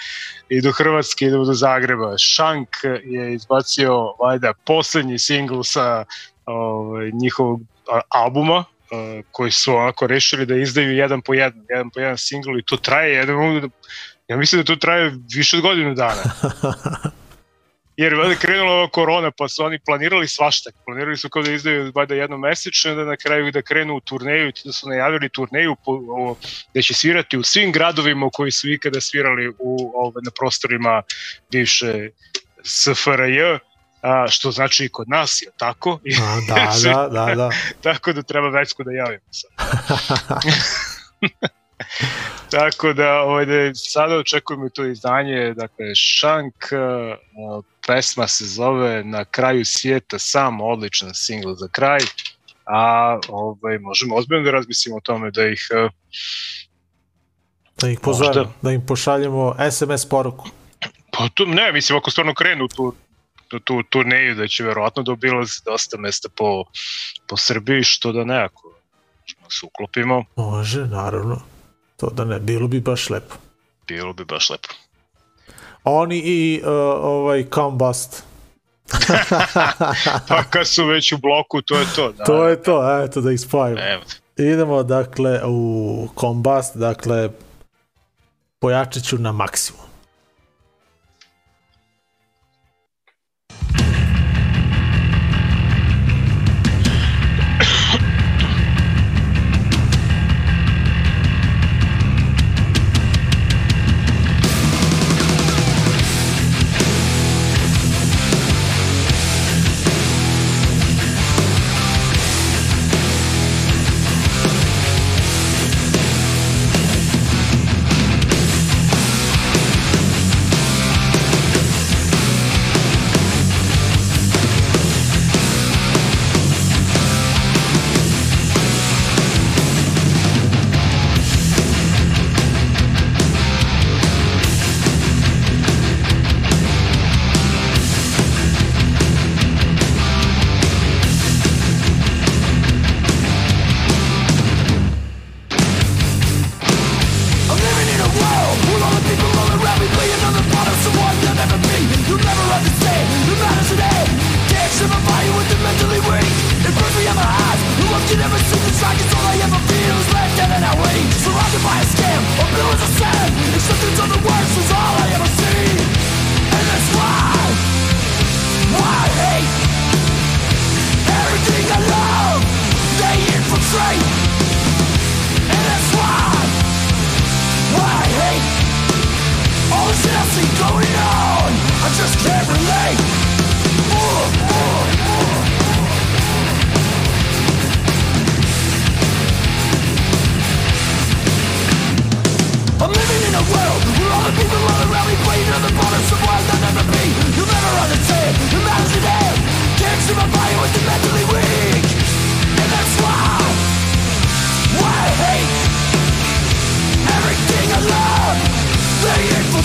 i do Hrvatske, idemo do Zagreba. Šank je izbacio valjda poslednji singl sa ovaj, njihovog albuma, a, koji su onako rešili da izdaju jedan po jedan, jedan po jedan singl i to traje jedan, ja mislim da to traje više od godinu dana jer je krenula ova korona, pa su oni planirali svašta. Planirali su kao da izdaju valjda jedno mesečno, da na kraju da krenu u turneju, da su najavili turneju po, o, da će svirati u svim gradovima koji su ikada svirali u, ove, na prostorima bivše SFRJ, a, što znači i kod nas, je tako? A, da, da, da, da. tako da treba Vecku da javimo sad. Tako da, ovaj, da sada očekujemo to izdanje, dakle, Šank, uh, pesma se zove Na kraju svijeta, sam odličan singl za kraj, a ovaj, možemo ozbiljno da razmislimo o tome da ih uh, Da ih pozovemo, Možda. da im pošaljemo SMS poruku. Pa tu, ne, mislim, ako stvarno krenu tu, tu, tu turneju, da će verovatno da obilaze dosta mesta po, po Srbiji, što da ne, ako se uklopimo, Može, naravno. To da ne, bilo bi baš lepo. bilo bi baš lepo. Oni i uh, ovaj Combust. Pa kad su već u bloku, to je to. Da, To je to, eto da ih spojimo. Idemo dakle u Combust, dakle pojačat ću na maksimum.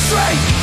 straight.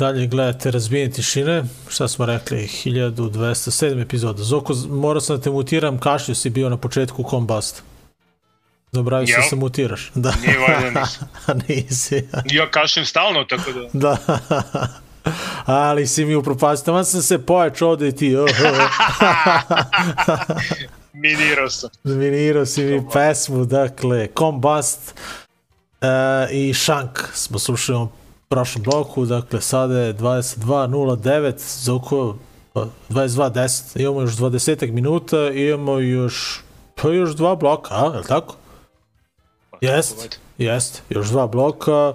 Dalje gledate Razbijenje tišine, šta smo rekli, 1207 epizoda. Zoko, morao sam da te mutiram, kašlju si bio na početku Combust. Zaboravio si Jel? da se mutiraš. Da. Nije valjda nisam. Nisi. Ja kašljem stalno, tako da... Da. Ali si mi upropastio. Tamo sam se pojač ovde i ti. Oh, oh. Minirao sam. Zminirao si mi pesmu, dakle, Combust uh, i Shank smo slušali prošlom bloku, dakle, sada je 22.09, za oko pa, 22.10, imamo još 20 minuta, imamo još, pa još dva bloka, a, je li tako? Jest, jest, još dva bloka,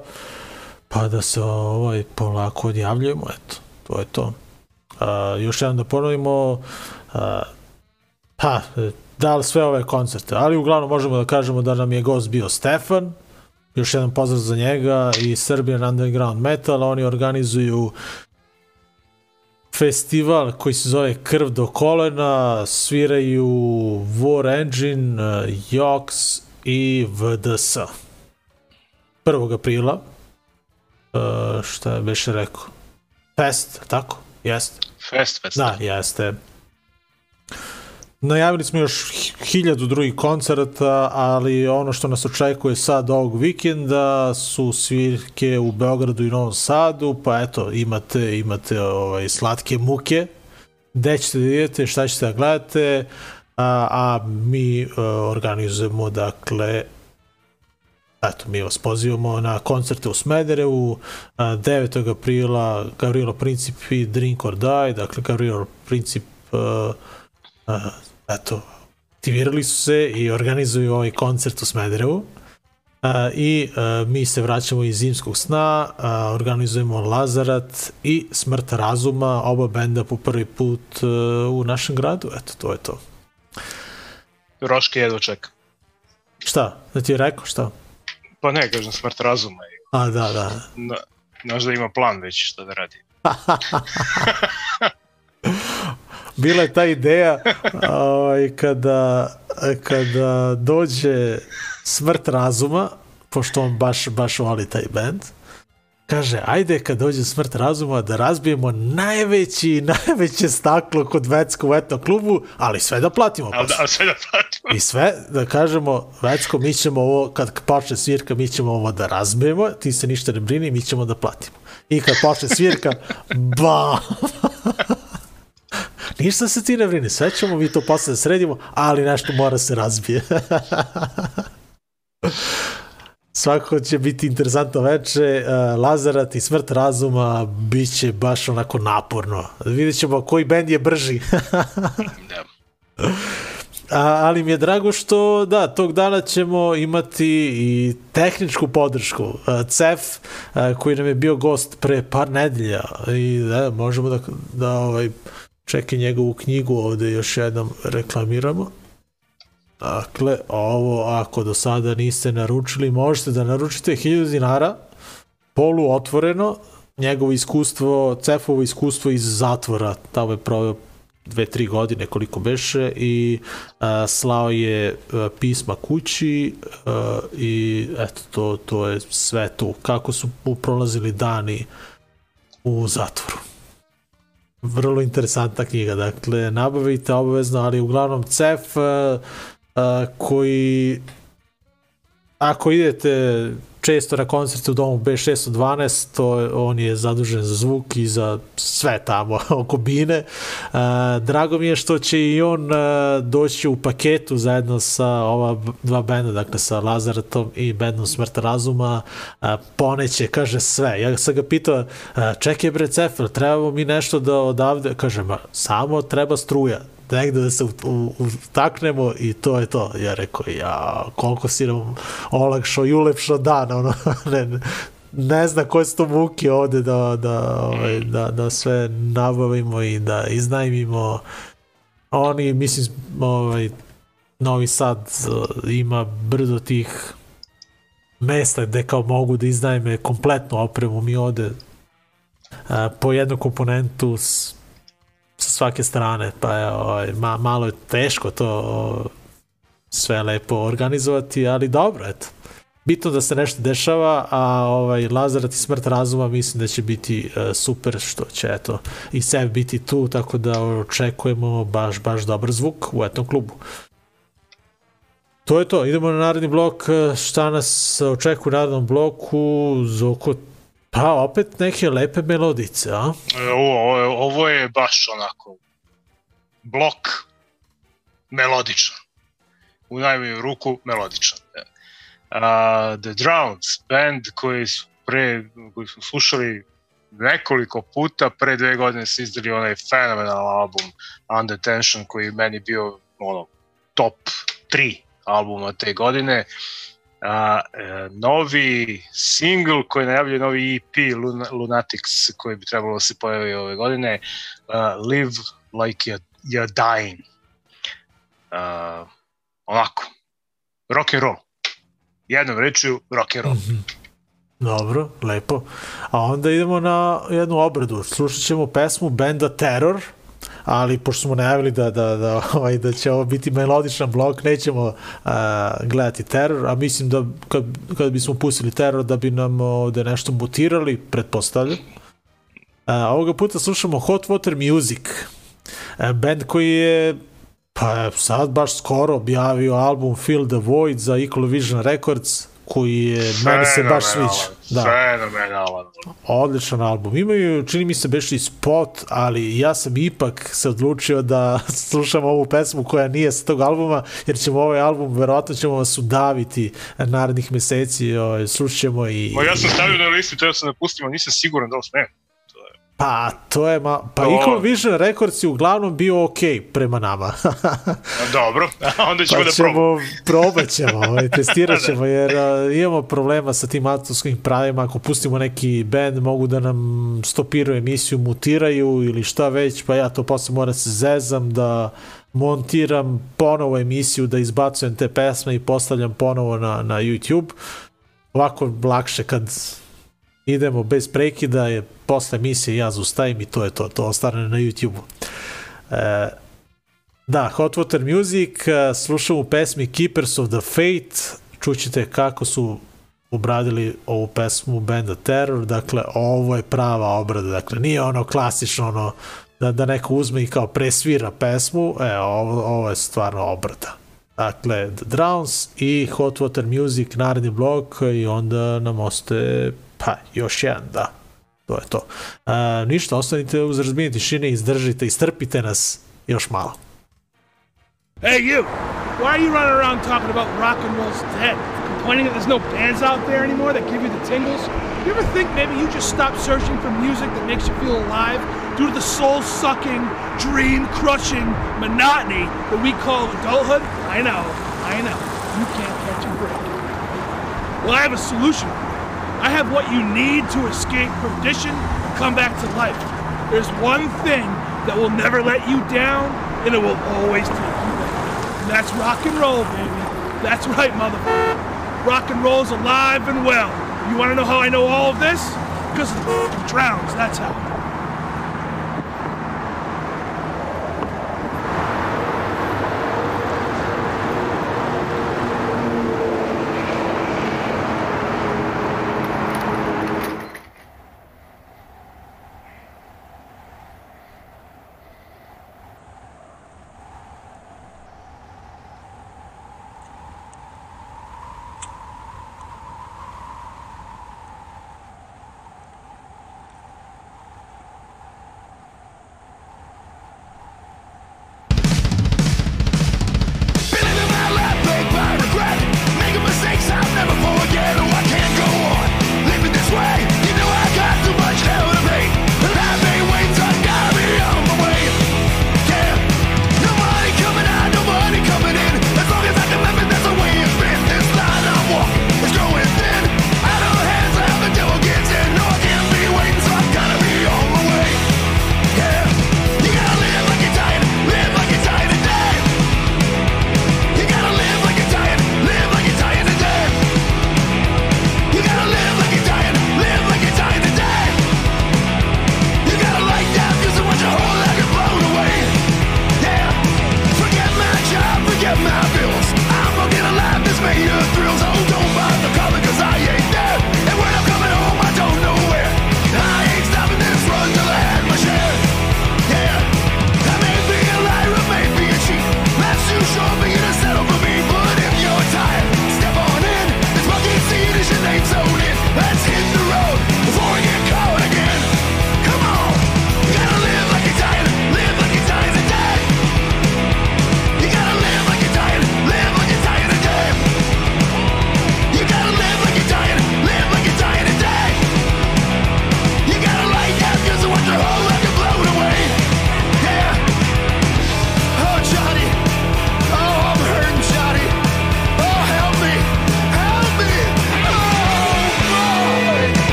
pa da se ovaj polako odjavljujemo, eto, to je to. Uh, još jednom da ponovimo, uh, pa, e, da li sve ove koncerte, ali uglavnom možemo da kažemo da nam je gost bio Stefan, još jedan pozdrav za njega i Serbian Underground Metal, oni organizuju festival koji se zove Krv do kolena, sviraju War Engine, Jox i VDS. 1. aprila, uh, šta je beše rekao? Fest, tako? Jeste. Fest, fest. Da, jeste. Najavili smo još hi- hiljadu drugih koncerta, ali ono što nas očekuje sad ovog vikenda su svirke u Beogradu i Novom Sadu, pa eto, imate, imate ovaj, slatke muke, gde ćete da idete, šta ćete da gledate, a, a mi uh, organizujemo, dakle, eto, mi vas pozivamo na koncerte u Smederevu, a, 9. aprila Gavrilo Princip i Drink or Die, dakle Gavrilo Princip a, a, eto, aktivirali su se i organizuju ovaj koncert u Smederevu. A, I a, mi se vraćamo iz zimskog sna, a, organizujemo Lazarat i Smrt razuma, oba benda po prvi put a, u našem gradu. Eto, to je to. Roške jedva čeka. Šta? Da ti je rekao šta? Pa ne, kažem, smrt razuma. A, da, da. Da, znaš da ima plan već šta da radi. bila je ta ideja ovaj, kada, kada dođe smrt razuma, pošto on baš, baš voli taj band, kaže, ajde kad dođe smrt razuma da razbijemo najveći, najveće staklo kod Vecko u etno klubu, ali sve da platimo. Ali, da, sve da platimo. I sve da kažemo, Vecko, mi ćemo ovo, kad počne svirka, mi ćemo ovo da razbijemo, ti se ništa ne brini, mi ćemo da platimo. I kad počne svirka, bam! Ništa se ti ne brini, sve ćemo mi to posle da sredimo, ali nešto mora se razbije. Svako će biti interesantno veče, uh, Lazarat i Smrt razuma bit će baš onako naporno. Vidjet ćemo koji bend je brži. Da. A, ali mi je drago što, da, tog dana ćemo imati i tehničku podršku. A, CEF, a, koji nam je bio gost pre par nedelja i da, možemo da, da ovaj, čekaj njegovu knjigu ovde još jednom reklamiramo. Dakle, ovo ako do sada niste naručili, možete da naručite 1000 dinara, polu otvoreno, njegovo iskustvo, Cefovo iskustvo iz zatvora, tamo je proveo dve, tri godine koliko beše i a, slao je a, pisma kući a, i eto, to, to je sve tu. Kako su prolazili dani u zatvoru. Vrlo interesantna knjiga, dakle, nabavite obavezno, ali uglavnom CEF a, koji ako idete često na koncerte u domu B612, to on je zadužen za zvuk i za sve tamo oko bine. Uh, drago mi je što će i on uh, doći u paketu zajedno sa ova dva benda, dakle sa Lazaratom i bendom Smrt razuma. Uh, poneće, kaže sve. Ja sam ga pitao, čekaj bre Cefel, trebamo mi nešto da odavde, kaže, ma, samo treba struja negde da se utaknemo i to je to. Ja rekao, ja, koliko si nam olakšao i ulepšao dan, ono, ne, ne, ne zna koje su to muke ovde da, da, ovaj, da, da sve nabavimo i da iznajmimo. Oni, mislim, ovaj, Novi Sad uh, ima brdo tih mesta gde kao mogu da iznajme kompletnu opremu. Mi ovde uh, po jednu komponentu s, sa svake strane, pa je ovaj, ma, malo je teško to sve lepo organizovati, ali dobro, eto. bitno da se nešto dešava, a ovaj Lazarat i smrt razuma mislim da će biti uh, super što će eto i Sev biti tu, tako da očekujemo baš baš dobar zvuk u etom klubu. To je to, idemo na naredni blok, e, šta nas očekuje u narednom bloku, Zoko, pa opet neke lepe melodice, a? E, Ovo, ovo, ovo je baš onako blok melodičan. U najmanju ruku melodičan. Uh, The Drowns, band koji su pre, koji smo slušali nekoliko puta, pre dve godine su izdali onaj fenomenal album Under Tension koji je meni bio ono, top 3 albuma te godine. A, e, novi single koji najavljuje novi EP Luna, Lunatics koji bi trebalo da se pojavi ove godine uh, Live Like You're, you're Dying. Uh, onako rock and roll. Jednom rečju rock and roll. Dobro, lepo. A onda idemo na jednu obradu. Slušat ćemo pesmu benda Terror, ali pošto smo najavili da, da, da, ovaj, da će ovo biti melodičan blok, nećemo uh, gledati Terror, a mislim da kad, kad bismo pustili Terror da bi nam ovde nešto mutirali, pretpostavljam. Uh, ovoga puta slušamo Hot Water Music, band koji je pa sad baš skoro objavio album Fill the Void za Equal Vision Records, koji je, meni se baš sviđa. Da fenomenalan odličan album. Imaju, čini mi se, beš i spot, ali ja sam ipak se odlučio da slušam ovu pesmu koja nije sa tog albuma, jer ćemo ovaj album, verovatno ćemo vas udaviti narednih meseci, ovaj, slušat ćemo i... Ma ja sam stavio na listu, treba sam da pustim, ali nisam siguran da li smem. Pa, to je ma... Pa To- Equal Vision Records je uglavnom bio okej prema nama. Dobro, onda ćemo pa da ćemo, probamo. probat ćemo, ovaj, testirat ćemo, jer a, imamo problema sa tim autorskim pravima, ako pustimo neki band, mogu da nam stopiraju emisiju, mutiraju ili šta već, pa ja to posle moram da se zezam da montiram ponovo emisiju, da izbacujem te pesme i postavljam ponovo na, na YouTube. Ovako lakše kad idemo bez prekida je posle emisije ja zaustavim i to je to, to ostane na YouTube-u. E, Da, Hot Water Music, eh, slušamo pesmi Keepers of the Fate, čućete kako su obradili ovu pesmu benda Terror, dakle ovo je prava obrada, dakle nije ono klasično ono da, da neko uzme i kao presvira pesmu, e, ovo, ovo je stvarno obrada. Dakle, The Drowns i Hot Water Music, naredni blok i onda nam ostaje, još jedan, da. To je to. Ništa, ostanite uz razbijenje tišine, izdržite, istrpite nas još malo. Hey, you! Why are you running around talking about rock and roll's dead? Complaining that there's no bands out there anymore that give you the tingles? You ever think maybe you just stopped searching for music that makes you feel alive due to the soul sucking, dream crushing monotony that we call adulthood? I know, I know. You can't catch a break. Well, I have a solution. I have what you need to escape perdition and come back to life. There's one thing that will never let you down, and it will always take you back. And that's rock and roll, baby. That's right, motherfucker. Rock and roll's alive and well. You want to know how I know all of this? Because the drowns, that's how.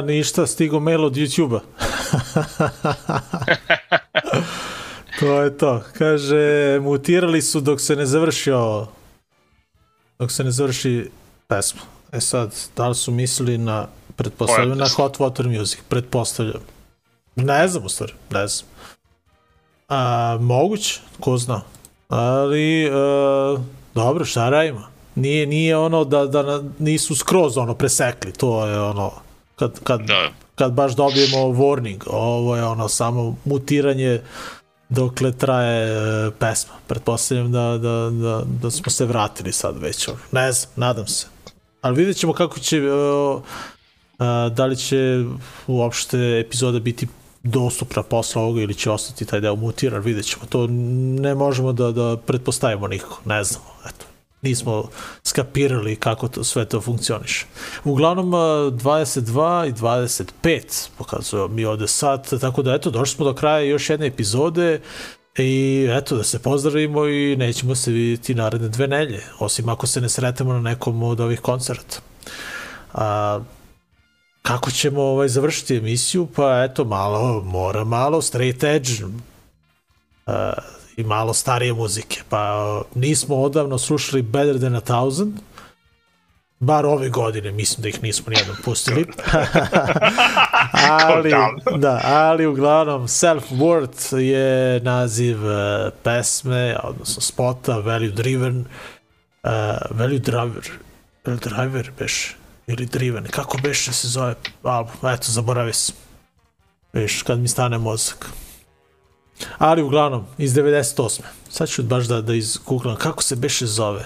Ništa, stigo mail od YouTube-a. to je to. Kaže, mutirali su dok se ne završio dok se ne završi pesma. E sad, da li su mislili na pretpostavljam na Hot Water Music, pretpostavljam. Ne znam u stvari, ne znam. A, moguće, ko zna. Ali, e, dobro, šta radimo? Nije, nije ono da, da nisu skroz ono presekli, to je ono, kad, kad, Da. kad baš dobijemo warning, ovo je ono samo mutiranje dokle traje e, pesma. Pretpostavljam da, da, da, da smo se vratili sad već. Ne znam, nadam se. Ali vidjet ćemo kako će, e, e, da li će uopšte epizoda biti dostupna posle ovoga ili će ostati taj deo mutiran, vidjet ćemo. To ne možemo da, da pretpostavimo nikako, ne znamo. Nismo skapirali kako to sve to funkcioniše. Uglavnom a, 22 i 25 pokazuju mi ovde sad, tako da eto, došli smo do kraja još jedne epizode i eto, da se pozdravimo i nećemo se vidjeti naredne dve nelje, osim ako se ne sretemo na nekom od ovih koncerta. A, kako ćemo ovaj, završiti emisiju? Pa eto, malo, mora malo, straight edge, uh, i malo starije muzike. Pa nismo odavno slušali Better Than a Thousand, bar ove godine, mislim da ih nismo nijednom pustili. ali, da, ali uglavnom Self-Worth je naziv uh, pesme, odnosno spota, Value Driven, uh, Value Driver, Value Driver beš, ili Driven, kako beše se zove album, eto, zaboravio sam. Viš, kad mi stane mozak. Ali uglavnom, iz 98. Sad ću baš da, da izgooglam kako se beše zove.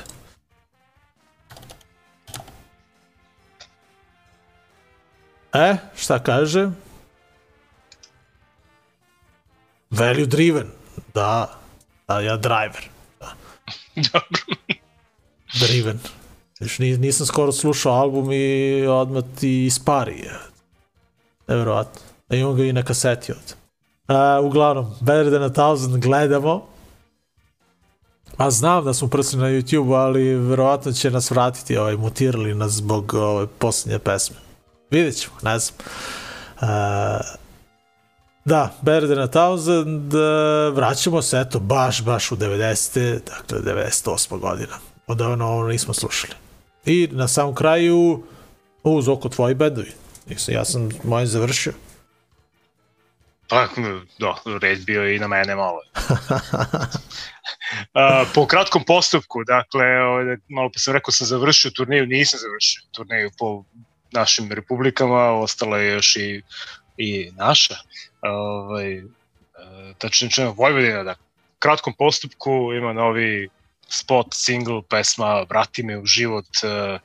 E, šta kaže? Value driven. Da, da ja driver. Da. driven. Još ni- nisam skoro slušao album i odmah ti ispari. Nevjerovatno. A imam ga i na kaseti ovde. Uh, uglavnom, Better Than a Thousand gledamo. A znam da smo prsli na YouTube, ali verovatno će nas vratiti, ovaj, mutirali nas zbog ove posljednje pesme. Vidjet ćemo, ne znam. Uh, da, Better Than a Thousand, uh, vraćamo se, eto, baš, baš u 90. Dakle, 98. godina. Odavno ovo nismo slušali. I na samom kraju, uz oko tvoji bendovi. Nisam, ja sam moj završio. Pa, da, red bio i na mene malo. A, po kratkom postupku, dakle, ovaj, malo pa sam rekao sam završio turniju, nisam završio turniju po našim republikama, ostala je još i, i naša, ovaj, e, tačno čemu Vojvodina, da kratkom postupku ima novi spot, single, pesma Vrati me u život, e, e,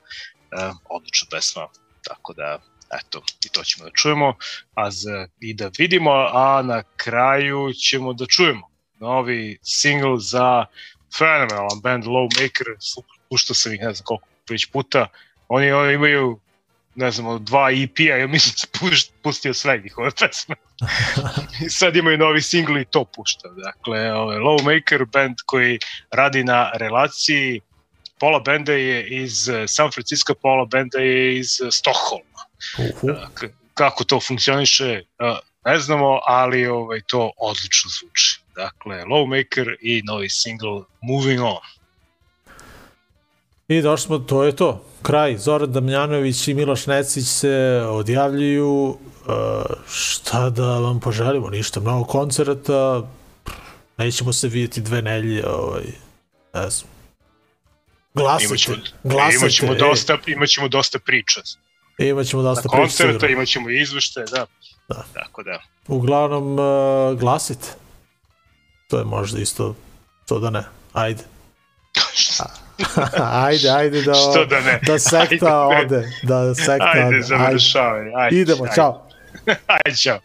odlična pesma, tako da eto, i to ćemo da čujemo a za, i da vidimo, a na kraju ćemo da čujemo novi single za fenomenalan band Lowmaker, puštao sam ih ne znam koliko već puta, oni, oni imaju ne znam, dva EP-a, ja mislim da sam puš- pustio sve njihove pesme. I sad imaju novi single i to pušta. Dakle, ovaj, Lowmaker, band koji radi na relaciji pola benda je iz eh, San Francisco, pola benda je iz eh, Stockholma. Uhu. Kako to funkcioniše, ne znamo, ali ovaj, to odlično zvuči. Dakle, Lowmaker i novi single Moving On. I došli smo, to je to. Kraj. Zoran Damjanović i Miloš Necić se odjavljuju. Uh, šta da vam poželimo? Ništa, mnogo koncerata. Nećemo se vidjeti dve nelje. Ovaj, ne znam. Glasajte. Imaćemo, Glasajte. imaćemo, ej. dosta, imaćemo dosta priča. E, I imaćemo dosta priča. Na koncerta, imaćemo izvešte, da. da. Tako da. Uglavnom, uh, glasit. To je možda isto, to da ne. Ajde. ajde, ajde da, Što da, ne? da sekta ajde, ode. Da sekta ajde, ode. Ajde, završavaj. Ajde, Idemo, ajde. čao. ajde, čao.